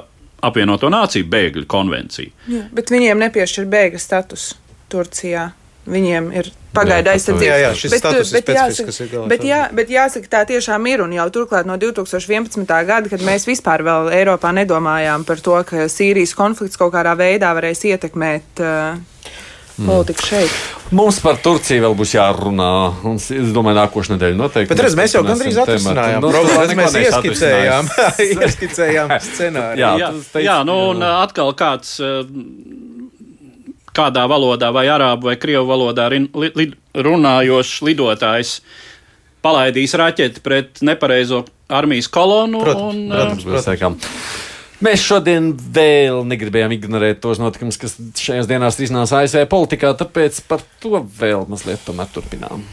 apvienoto nāciju bēgļu konvencija. Jā, bet viņiem nepiešķir bēgļu status Turcijā. Viņiem ir pagaidu aizsardzība. Jā, jā, šis bet, status bet, ir ir galvā, bet, jā, bet jāsaka, tā tiešām ir. Un jau turklāt no 2011. gada, kad mēs vispār vēl Eiropā nedomājām par to, ka Sīrijas konflikts kaut kādā veidā varēs ietekmēt uh, politiku šeit. Mums par Turciju vēl būs jārunā. Mums, es domāju, nākošais nedēļa noteikti. Bet redz, mēs jau gandrīz atrisinājām nu, problēmu. Mēs ieskicējām, ieskicējām scenāriju. Jā, jā, teici, jā, nu un atkal kāds. Kādā valodā, vai arābu vai krievu valodā runājošs lidotājs palaidīs raķeti pret nepareizo armijas kolonu. Protams, un, protams, protams. Mēs šodien vēl negribējām ignorēt tos notikumus, kas šajās dienās iznāca ASV politikā, tāpēc par to vēl mazliet tomēr turpinām.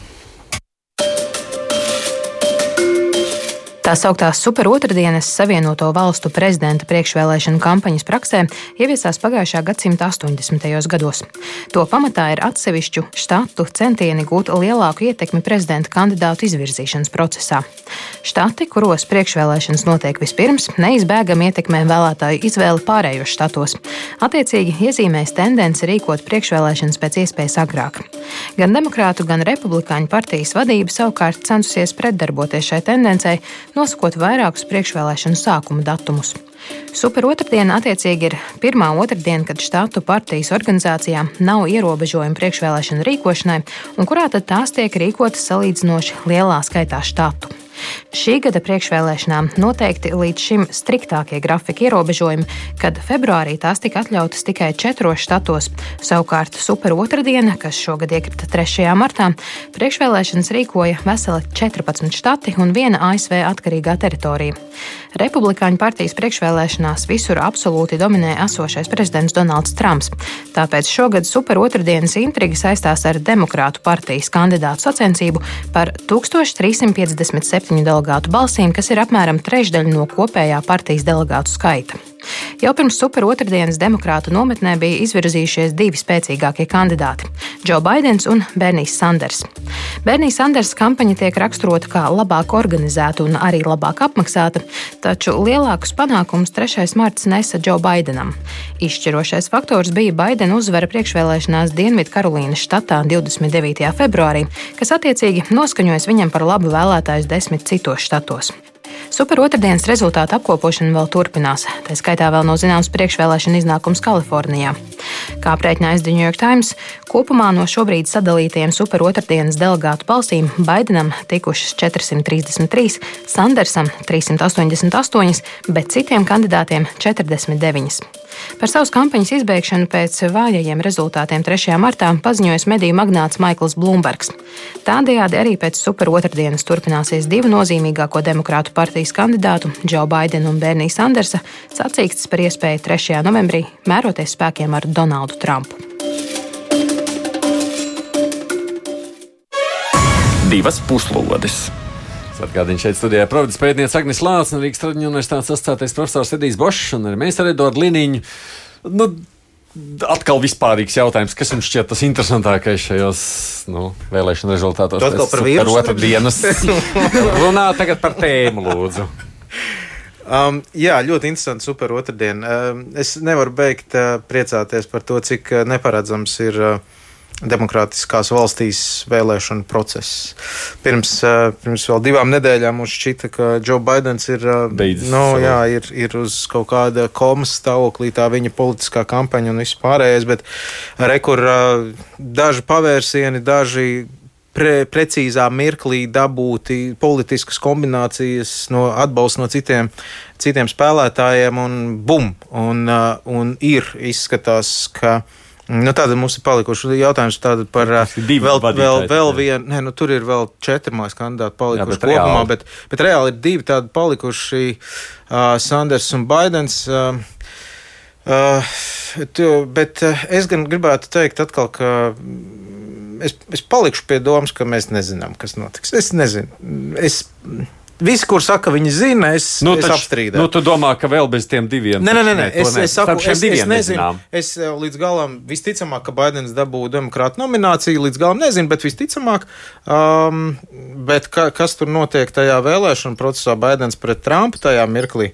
Tā sauktās superotrdienas Savienoto valstu prezidenta priekšvēlēšanu kampaņas praksē ieviesās pagājušā gadsimta 80. gados. To pamatā ir atsevišķu štatu centieni gūt lielāku ietekmi prezidenta kandidātu izvirzīšanas procesā. Štati, kuros priekšvēlēšanas notiek vispirms, neizbēgami ietekmē vēlētāju izvēli pārējos štatos. Attiecīgi iezīmēs tendence rīkot priekšvēlēšanas pēc iespējas agrāk. Gan demokrātu, gan republikāņu partijas vadība savukārt censusies pretdarboties šai tendencei nosakot vairākus priekšvēlēšanu sākuma datumus. Super otrdiena attiecīgi ir pirmā otrdiena, kad štātu partijas organizācijām nav ierobežojumu priekšvēlēšanu rīkošanai, un kurā tad tās tiek rīkotas salīdzinoši lielā skaitā štātu. Šī gada priekšvēlēšanām noteikti līdz šim striktākie grafika ierobežojumi, kad februārī tās tika atļautas tikai četros štatos. Savukārt super otrdiena, kas šogad iekrita 3. martā, priekšvēlēšanas rīkoja veseli 14 štati un viena ASV atkarīgā teritorija. Republikāņu partijas priekšvēlēšanās visur absolūti dominē esošais prezidents Donalds Trumps. Tāpēc šogad super otrdienas intriga saistās ar Demokrātu partijas kandidātu sacensību par 1357 septiņu delegātu balsīm, kas ir apmēram trešdaļa no kopējā partijas delegātu skaita. Jau pirms super otrdienas demokrātu nometnē bija izvirzījušies divi spēcīgākie kandidāti - Džo Baidens un Bernijs Sanders. Bernijs Sanders kampaņa tiek raksturota kā labāk organizēta un arī labāk apmaksāta, taču lielākus panākumus 3. marts nesa Džo Baidenam. Izšķirošais faktors bija Baidena uzvara priekšvēlēšanās Dienvidu Karolīnas štatā 29. februārī, kas attiecīgi noskaņojas viņam par labu vēlētājus desmit citos štatos. Super otrdienas rezultātu apkopošana vēl turpinās. Tā skaitā vēl nav zināms priekšvēlēšana iznākums Kalifornijā. Kā aprēķinājas The New York Times, kopumā no šobrīd sadalītajiem super otrdienas delegātu balsīm Baidenam tikušas 433, Sandersam 388, bet citiem kandidātiem 49. Par savas kampaņas izbeigšanu pēc vājajiem rezultātiem 3. martā paziņojas mediju magnāts Maikls Blūmbergs. Tādējādi arī pēc super otrdienas turpināsies divu nozīmīgāko demokrātu partijas kandidātu, Džo Baidenu un Berniju Sandersa, sacīkstas par iespēju 3. novembrī mēroties spēkiem ar Donaldu Trumpu. Divas puslodes! Atgādījums šeit studijā Providus pētniece Agnēs Lācis un Rīgas Traģiņu universitātes asociētais profesors Edijs Bošs un arī mēs ar Eduardu Liniņu. Nu, Atkal vispārīgs jautājums, kas jums šķiet tas interesantākais šajos nu, vēlēšanu rezultātos? Atkal par vīrusu? Par otru dienas. Runā tagad par tēmu, lūdzu. Um, jā, ļoti interesanti. Super otrdiena. Um, es nevaru beigt uh, priecāties par to, cik uh, neparedzams ir. Uh, demokrātiskās valstīs vēlēšanu process. Pirms, eh, pirms vēl divām nedēļām mums šķita, ka Joe Bidenis ir, eh, Beidzis no, savu. jā, ir, ir uz kaut kāda komas stāvoklī, tā viņa politiskā kampaņa un viss pārējais, bet rekur eh, daži pavērsieni, daži pre, precīzā mirklī dabūti politiskas kombinācijas, no atbalsta no citiem, citiem spēlētājiem, un bum! Un, un ir izskatās, ka Nu, tāda mums ir palikuši jautājums par divi vēl, vēl, vēl vienu. Nē, nu, tur ir vēl četri mājas kandidāti palikuši Jā, bet kopumā, reāli. bet, bet reāli ir divi tādi palikuši uh, Sanders un Baidens. Uh, Uh, tu, bet es gan gribētu teikt, atkal, ka mm, es, es palikšu pie domas, ka mēs nezinām, kas notiks. Es nezinu. Es, Visi, kur saka, viņi zina, es, Nu, es taču, apstrīdu. nu, tu domā, ka vēl bez tiem diviem? Nē, nē, nē, nē. Es, es saku, es, es nezinu. nezinām. Es eh, līdz galam visticamāk, ka Baidens dabūja demokrātu nomināciju, līdz galam nezinu, bet visticamāk, um, bet ka, kas tur notiek tajā vēlēšanu procesā, Baidens pret Trumpu tajā mirklī.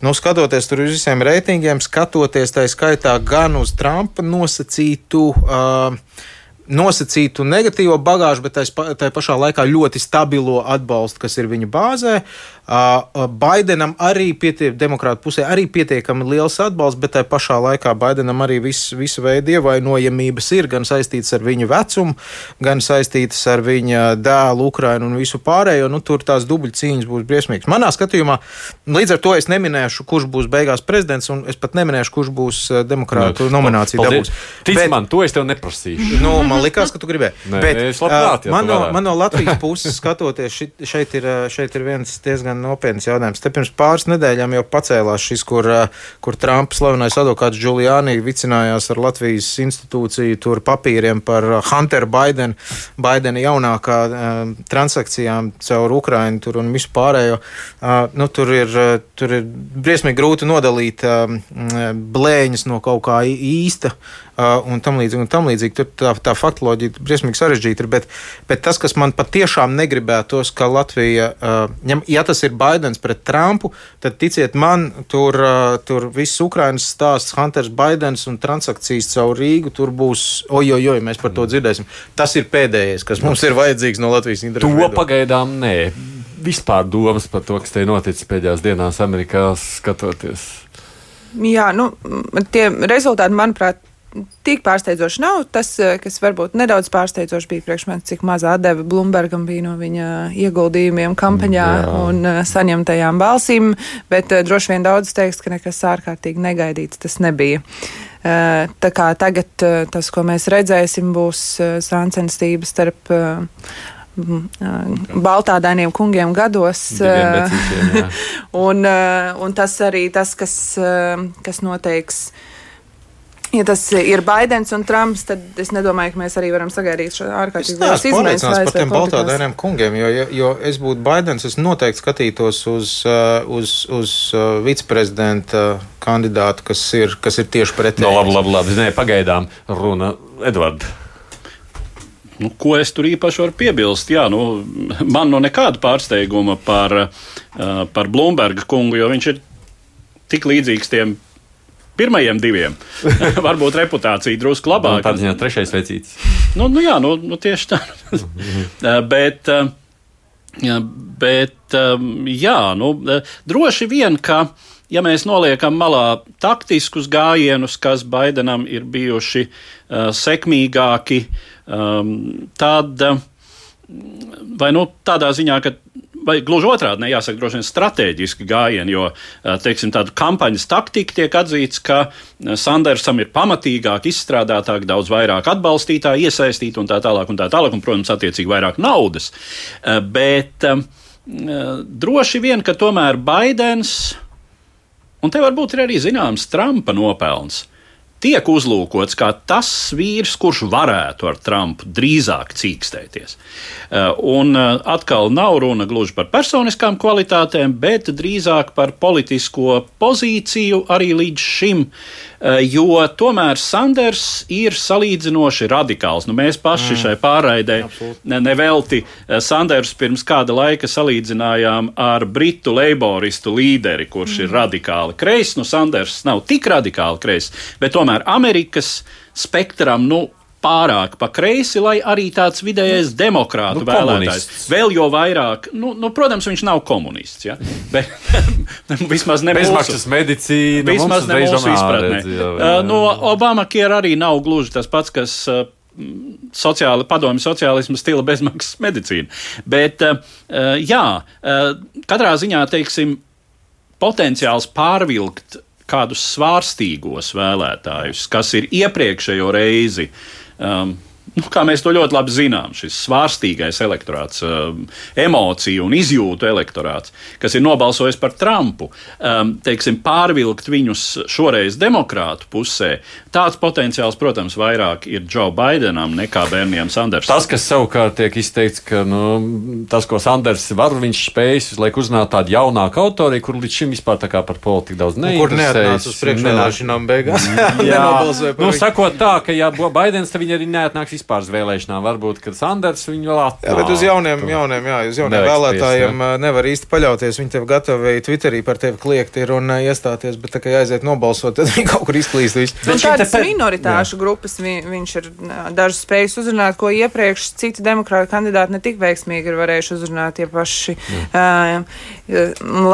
Nu, skatoties tur uz visiem reitingiem, skatoties tā skaitā gan uz Trumpa nosacītu. Uh, nosacītu negatīvo bagāžu, bet tajā pašā laikā ļoti stabilo atbalstu, kas ir viņa bāzē. Baidenam arī pietiek, demokrātu pusē arī pietiekami liels atbalsts, bet tajā pašā laikā Baidenam arī vis, visu veidu ievainojamības ir gan saistītas ar viņa vecumu, gan saistītas ar viņa dēlu, Ukrainu un visu pārējo. Nu, tur tās dubļu cīņas būs briesmīgas. Manā skatījumā, līdz ar to es neminēšu, kurš būs beigās prezidents, un es pat neminēšu, kurš būs demokrātu nomināciju dabūs. Tic Bet- man, to es tev neprasīšu. Nu, man likās, ka tu gribēji. Nē, Bet, labprāt, ja man, no, man no Latvijas puses skatoties, šit, šeit, ir, šeit ir viens diezgan nopietns jautājums. Te pirms pāris nedēļām jau pacēlās šis, kur, ā, kur Trumpa slavenais advokāts Giuliani vicinājās ar Latvijas institūciju tur papīriem par ā, Hunteru Baidenu, Baidena jaunākā ā, transakcijām caur Ukrainu tur un visu pārējo. Ā, Nu, tur, ir, tur ir briesmīgi grūti nodalīt m, blēņas no kaut kā īsta uh, un tam līdzīgi. Un tam līdzīgi. Tur tā, tā faktoloģija ir briesmīgi sarežģīta. ir, Bet, bet tas, kas man patiešām negribētos, ka Latvija, uh, ja tas ir Baidens pret Trumpu, tad ticiet man, tur, uh, tur viss Ukrainas stāsts, Hunters Baidens un transakcijas caur Rīgu, tur būs, ojojoj, mēs par to dzirdēsim. Tas ir pēdējais, kas mums ir vajadzīgs no Latvijas To interesēm. pagaidām nē. Vispār domas par to, kas te noticis pēdējās dienās Amerikā, skatoties. Jā, nu, tie rezultāti, manuprāt, tik pārsteidzoši nav. Tas, eh, kas varbūt nedaudz pārsteidzoši bija priekš manis, cik maza atdeve Blumbergam bija no viņa ieguldījumiem kampaņā Jā. un eh, saņemtajām balsīm, bet eh, droši vien daudz teiks, ka nekas ārkārtīgi negaidīts tas nebija. Tā kā tagad tas, ko mēs redzēsim, būs sāncenstība starp baltādainiem kungiem gados. Un, un tas arī tas, kas, kas noteiks. Ja tas ir Baidens un Trumps, tad es nedomāju, ka mēs arī varam sagaidīt šo Es ārkārtīgi neesmu lielas izmaiņas. pārliecināts par tiem baltādainiem kungiem, jo, jo, jo es būtu Baidens, es noteikti skatītos uz, uh, uz, uz uh, viceprezidenta kandidātu, kas ir, kas ir tieši pretēji. No, labi, labi, labi. Nē, pagaidām runa Edvards. Nu, ko es tur īpaši varu piebilst? Jā, nu, man nav nekāda pārsteiguma par, uh, par Blūmberga kungu, jo viņš ir tik līdzīgs tiem pirmajiem diviem. Varbūt reputācija drusku labāka. Tādā ziņā trešais vecītis. Nu, nu jā, nu, nu tieši tā. Eh, bet, eh, bet eh, jā, nu, eh, droši vien, ka. Ja mēs noliekam malā taktiskus gājienus, kas Baidenam ir bijuši uh, sekmīgāki, um, tad uh, vai nu tādā ziņā, ka vai gluži otrādi, ne jāsaka, droši vien strateģiski gājieni, jo teiksim, tādu kampaņas taktika tiek atzīts, ka Sandersam ir pamatīgāk, izstrādātāk, daudz vairāk atbalstītāji iesaistīti un tā tālāk, un tā tālāk, un, protams, attiecīgi vairāk naudas. Bet droši vien, ka tomēr Baidens, un te varbūt ir arī zināms Trumpa nopelns tiek uzlūkots kā tas vīrs, kurš varētu ar Trumpu drīzāk cīkstēties. Eh, un eh, atkal nav runa gluži par personiskām kvalitātēm, bet drīzāk par politisko pozīciju arī līdz šim jo tomēr Sanders ir salīdzinoši radikāls. Nu, mēs paši mm. šai pārraidē nevelti ne Sanders pirms kāda laika salīdzinājām ar britu leiboristu līderi, kurš mm. ir radikāli kreis. Nu, Sanders nav tik radikāli kreis, bet tomēr Amerikas spektram, nu, pārāk pa kreisi, lai arī tāds vidējais demokrātu nu, vēlētājs. Vēl jau vairāk, nu, nu, protams, viņš nav komunists. Ja? Bet vismaz ne bezmaksas medicīna. Vismaz ne mūsu izpratnē. Uh, no Obama kiera arī nav gluži tas pats, kas. Uh, Sociāli, padomju sociālismu stila bezmaksas medicīna. Bet, uh, jā, katrā ziņā, teiksim, potenciāls pārvilkt kādus svārstīgos vēlētājus, kas ir iepriekšējo reizi uh, Um, Nu, kā mēs to ļoti labi zinām, šis svārstīgais elektorāts, um, emociju un izjūtu elektorāts, kas ir nobalsojis par Trumpu, um, teiksim, pārvilkt viņus šoreiz demokrātu pusē, tāds potenciāls, protams, vairāk ir Joe Bidenam nekā Bernijam Sandersam. Tas, kas savukārt tiek izteikts, ka nu, tas, ko Sanders var, viņš spējas uzliek uzzināt tādu jaunāku autoriju, kur līdz šim vispār tā kā par politiku daudz neinteresējas. Kur neatnāca uz priekšvēlēšanām beigās. Jā, nu, sakot tā, ka ja Baidens, tad viņi arī neatnāks vispār uz vēlēšanām. Varbūt, ka Sanders viņu vēl atklās. Jā, bet uz jauniem, jauniem, jā, uz jauniem vēlētājiem jā. nevar īsti paļauties. Viņi tev gatavi Twitterī par tevi kliegt ir un iestāties, bet tā kā aiziet nobalsot, tad viņi kaut kur izklīst visu. Bet tādas te... minoritāšu jā. grupas vi, viņš ir dažas spējas uzrunāt, ko iepriekš citi demokrāti kandidāti ne tik veiksmīgi ir varējuši uzrunāt tie paši uh,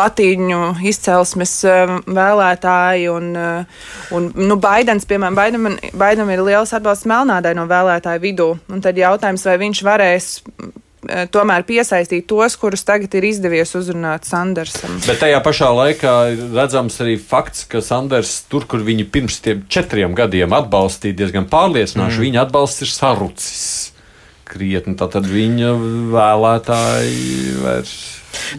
latīņu izcelsmes uh, vēlētāji. Un, uh, un, nu, Baidens, piemēram, Baidam, Baidam ir liels atbalsts melnādai no vēlētāju vidū. Un tad jautājums, vai viņš varēs eh, tomēr piesaistīt tos, kurus tagad ir izdevies uzrunāt Sandersam. Bet tajā pašā laikā redzams arī fakts, ka Sanders tur, kur viņi pirms tiem četriem gadiem atbalstīja diezgan pārliecinoši, mm. viņa atbalsts ir sarucis krietni. Tad viņa vēlētāji vairs.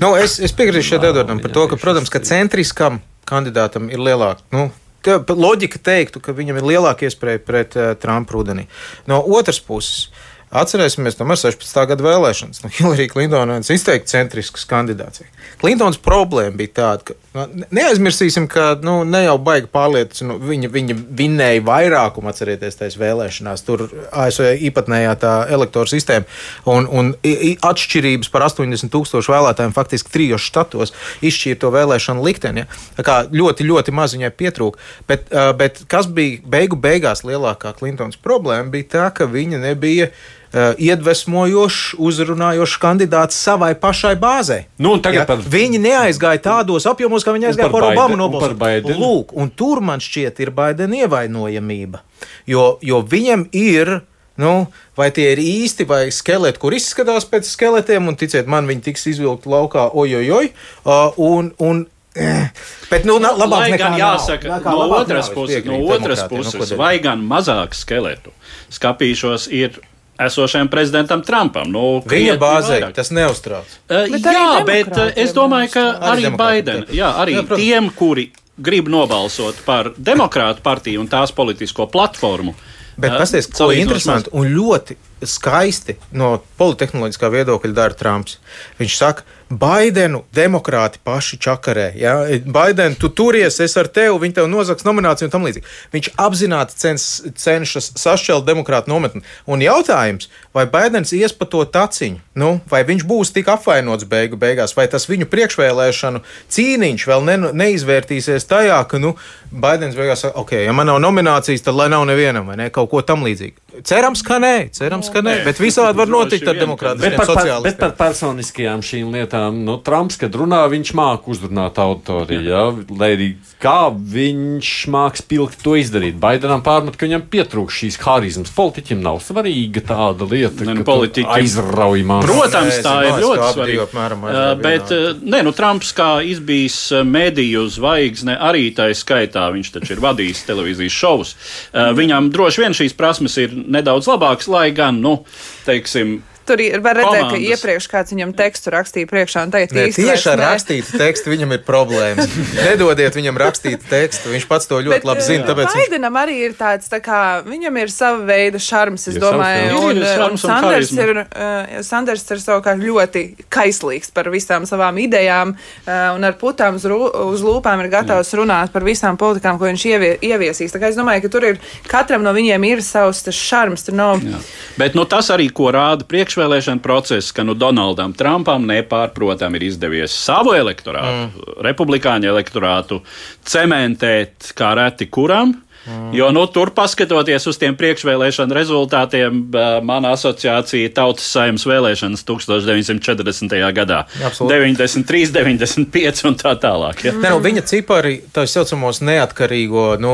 Nu, es, es piekrītu šeit Edvardam par to, ka, protams, ka centriskam kandidātam ir lielāka. Nu, loģika teiktu, ka viņam ir lielāka iespēja pret uh, Trumpu rudenī. No otras puses, Atcerēsimies, tomēr 16. gada vēlēšanas. Nu, Hillary Clintona ir izteikti centrisks kandidāts. Clintons problēma bija tāda, ka neaizmirsīsim, ka nu, ne jau baigi pārliecis, nu, viņa, viņa vinnēja vairākumu, atcerieties, tajās vēlēšanās. Tur ASV īpatnējā tā elektoru sistēma un, un atšķirības par 80 tūkstošu vēlētājiem faktiski trijos štatos izšķīra to vēlēšanu likteni. Ja? Kā ļoti, ļoti maz viņai pietrūka. Bet, bet kas bija beigu beigās lielākā Clintons problēma, bija tā, ka viņa nebija Uh, iedvesmojošs, uzrunājošs kandidāts savai pašai bāzei. Nu, ja, par... Viņi neaizgāja tādos apjomos, kā viņi aizgāja par, par Obamu nobalsojumu. Lūk, un tur man šķiet ir Baidena ievainojamība. Jo, jo viņam ir. Nu, vai tie ir īsti vai skeleti, kur izskatās pēc skeletiem, un ticiet man, viņi tiks izvilkti laukā, ojojoj. Uh, un, un, eh, Bet, nu, nu, labāk nekā jāsaka, nav. no otras puses, no otras puses nu, vai gan mazāk skeletu skapīšos ir esošajam prezidentam Trumpam. Nu, Viņa bāzē tas neuztrauc. Uh, bet jā, bet uh, es domāju, ka arī, arī Biden, jā, arī jā, tiem, kuri grib nobalsot par demokrātu partiju un tās politisko platformu. Bet uh, pasties, ko interesanti un ļoti skaisti no politehnoloģiskā viedokļa dara Trumps. Viņš saka, Baidenu demokrāti paši čakarē. Ja? Baidenu, tu turies, es ar tevi, viņi tev nozaks nomināciju un tam līdzīgi. Viņš apzināti cens, cenšas sašķelt demokrātu nometni. Un jautājums, vai Baidens ies pa to taciņu, nu, vai viņš būs tik apvainots beigu beigās, vai tas viņu priekšvēlēšanu cīniņš vēl ne, neizvērtīsies tajā, ka, nu, Baidens beigās saka, ok, ja man nav nominācijas, tad lai nav nevienam, vai ne, kaut ko tam līdzīgu. cerams, ka nē, cerams, ka nē, bet visādi var notikt ar demokrātiskiem par, bet sociālistiem. par personiskajām šīm lietām, nu, Trumps, kad runā, viņš māca uzrunāt auditoriju. Ja? Lai arī kā viņš māks pilgt to izdarīt. Baidenam pārmet, ka viņam pietrūkst šīs harizmas. Politiķim nav svarīga tāda lieta, Ne, nu, ka tu politiķim- aizrauj man. Protams, tā ir ļoti svarīga. apmēram Bet, nē, nu, Trumps kā izbijis mediju zvaigzne, arī tā skaitā, viņš taču ir vadījis televīzijas šovus. Viņam droši vien šīs prasmes ir nedaudz labākas, lai gan, nu, teiksim, Tur ir, var redzēt, ka Komandas. iepriekš kāds viņam tekstu rakstīja priekšā un teica, Ne, īsti tieši ar rakstītu tekstu viņam ir problēmas. Nedodiet viņam rakstītu tekstu. Viņš pats to ļoti Bet, labi zina. eh, Tāpēc viņš Baidenam arī ir tāds, tā kā viņam ir sava veida šarms, es Ir domāju, jā. un, Ir un šarms un Sanders harizma. ir, uh, Sanders ir savukārt ļoti kaislīgs par visām savām idejām, uh, un ar putām uz, uz lūpām ir gatavs runāt par visām politikām, ko viņš ievie, ieviesīs. Tā kā es domāju, ka tur ir katram no viņiem ir savs tas šarms, tur nav. Jā. Bet nu, tas arī, ko rāda priekšvēlēšana process, ka nu, Donaldam Trumpam nepārprotami ir izdevies savu elektorātu, mm. republikāņu elektorātu, cementēt kā reti kuram. Mm. Jo nu, tur, paskatoties uz tiem priekšvēlēšanu rezultātiem, mana asociācija Tautas saimnes vēlēšanas 1940. gadā Absolūti. 93, 95 un tā tālāk. Ja? Ne, nu, viņa cipari, tā saucamos neatkarīgo, nu,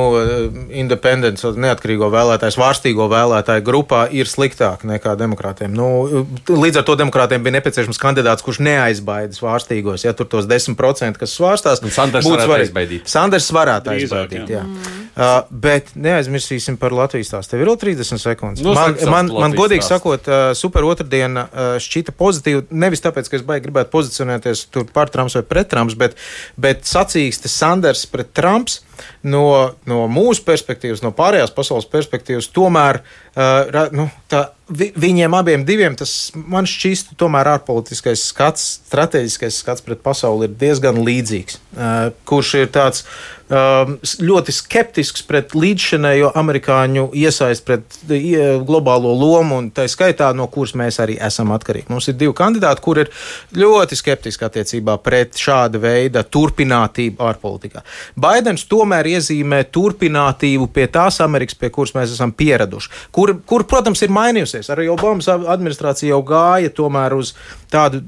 independents, neatkarīgo vēlētāju, svārstīgo vēlētāju grupā ir sliktāki nekā demokrātiem. Nu, līdz ar to demokrātiem bija nepieciešams kandidāts, kurš neaizbaida svārstīgos. Ja tur tos 10%, kas svārstās, būtu varētu svarīgi. aizbaidīt. Sanders varētu aizbaidīt. Jā. Uh, bet neaizmirsīsim par Latvijas stāstu. Tev ir vēl 30 sekundes. Nu, man, man, man godīgi stāstu. sakot, uh, super otrdiena uh, šķita pozitīva. Nevis tāpēc, ka es baigi gribētu pozicionēties tur par Trumps vai pret Trumps, bet, bet sacīkste Sanders pret Trumps no, no mūsu perspektīvas, no pārējās pasaules perspektīvas, tomēr uh, nu, tā, vi, viņiem abiem diviem tas man šķistu tomēr ārpolitiskais skats, strateģiskais skats pret pasauli ir diezgan līdzīgs, uh, kurš ir tāds s- ļoti skeptisks pret līdzšinējo amerikāņu iesaisti pret ie, globālo lomu, un tā skaitā, no kuras mēs arī esam atkarīgi. Mums ir divi kandidāti, kur ir ļoti skeptiski attiecībā pret šāda veida turpinātību ārpolitikā. Baidens tomēr iezīmē turpinātību pie tās Amerikas, pie kuras mēs esam pieraduši, kur, kur protams, ir mainījusies. Arī Obamas administrācija jau gāja tomēr uz tādu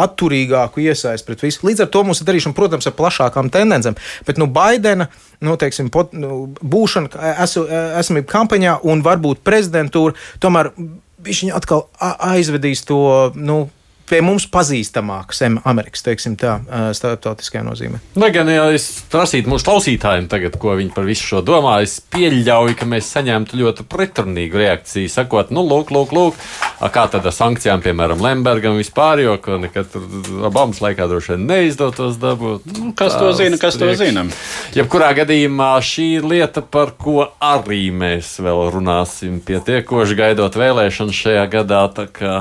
atturīgāku iesaisti pret visu. Līdz ar to mums ir darīšana, protams, ar plašākām tendencēm. Bet nu, Baidena nu, teiksim, pot, nu, būšana, esu, esamība kampaņā un varbūt prezidentūra tomēr viņš atkal aizvedīs to. Nu, Pie mums pazīstamākas Amerikas, teiksim tā, starptautiskajā nozīmē. Lai gan, ja es prasītu mūsu klausītājiem, tagad, ko viņi par visu šo domā, es pieļauju, ka mēs saņemtu ļoti pretrunīgu reakciju. Sakot, nu, lūk, lūk, lūk a, kā tad ar sankcijām, piemēram, Lembergam vispār, jo nekad Obamas laikā droši vien neizdotos dabūt. Nu, Kas to zina, kas to priekš- zina? Jebkurā gadījumā šī lieta, par ko arī mēs vēl runāsim pietiekoši gaidot vēlēšanas šajā gadā. tā kā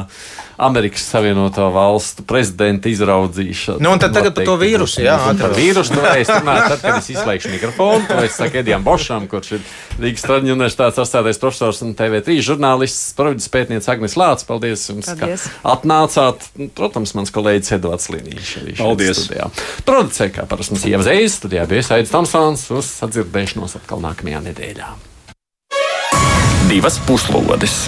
Amerikas Savienoto Valstu prezidenta izraudzīšana. Nu, un tad tagad par to vīrusu, jā, Par vīrusu tu varēsi runāt, tad, kad es izslēgšu mikrofonu. To es saku Edijam Bošam, kurš ir Rīgas Traģiņu universitātes astātais profesors un TV3 žurnālists, providus pētnieks Agnes Lācis. Paldies jums, Paldies. ka atnācāt. Nu, Protams, mans kolēģis Edvards Līnīšs arī šeit Paldies. studijā. Producē, kā parasti mums ievzējas, studijā bija Aidis Tomsons uz sadzirdēšanos atkal nākamajā nedēļā. Divas puslodes!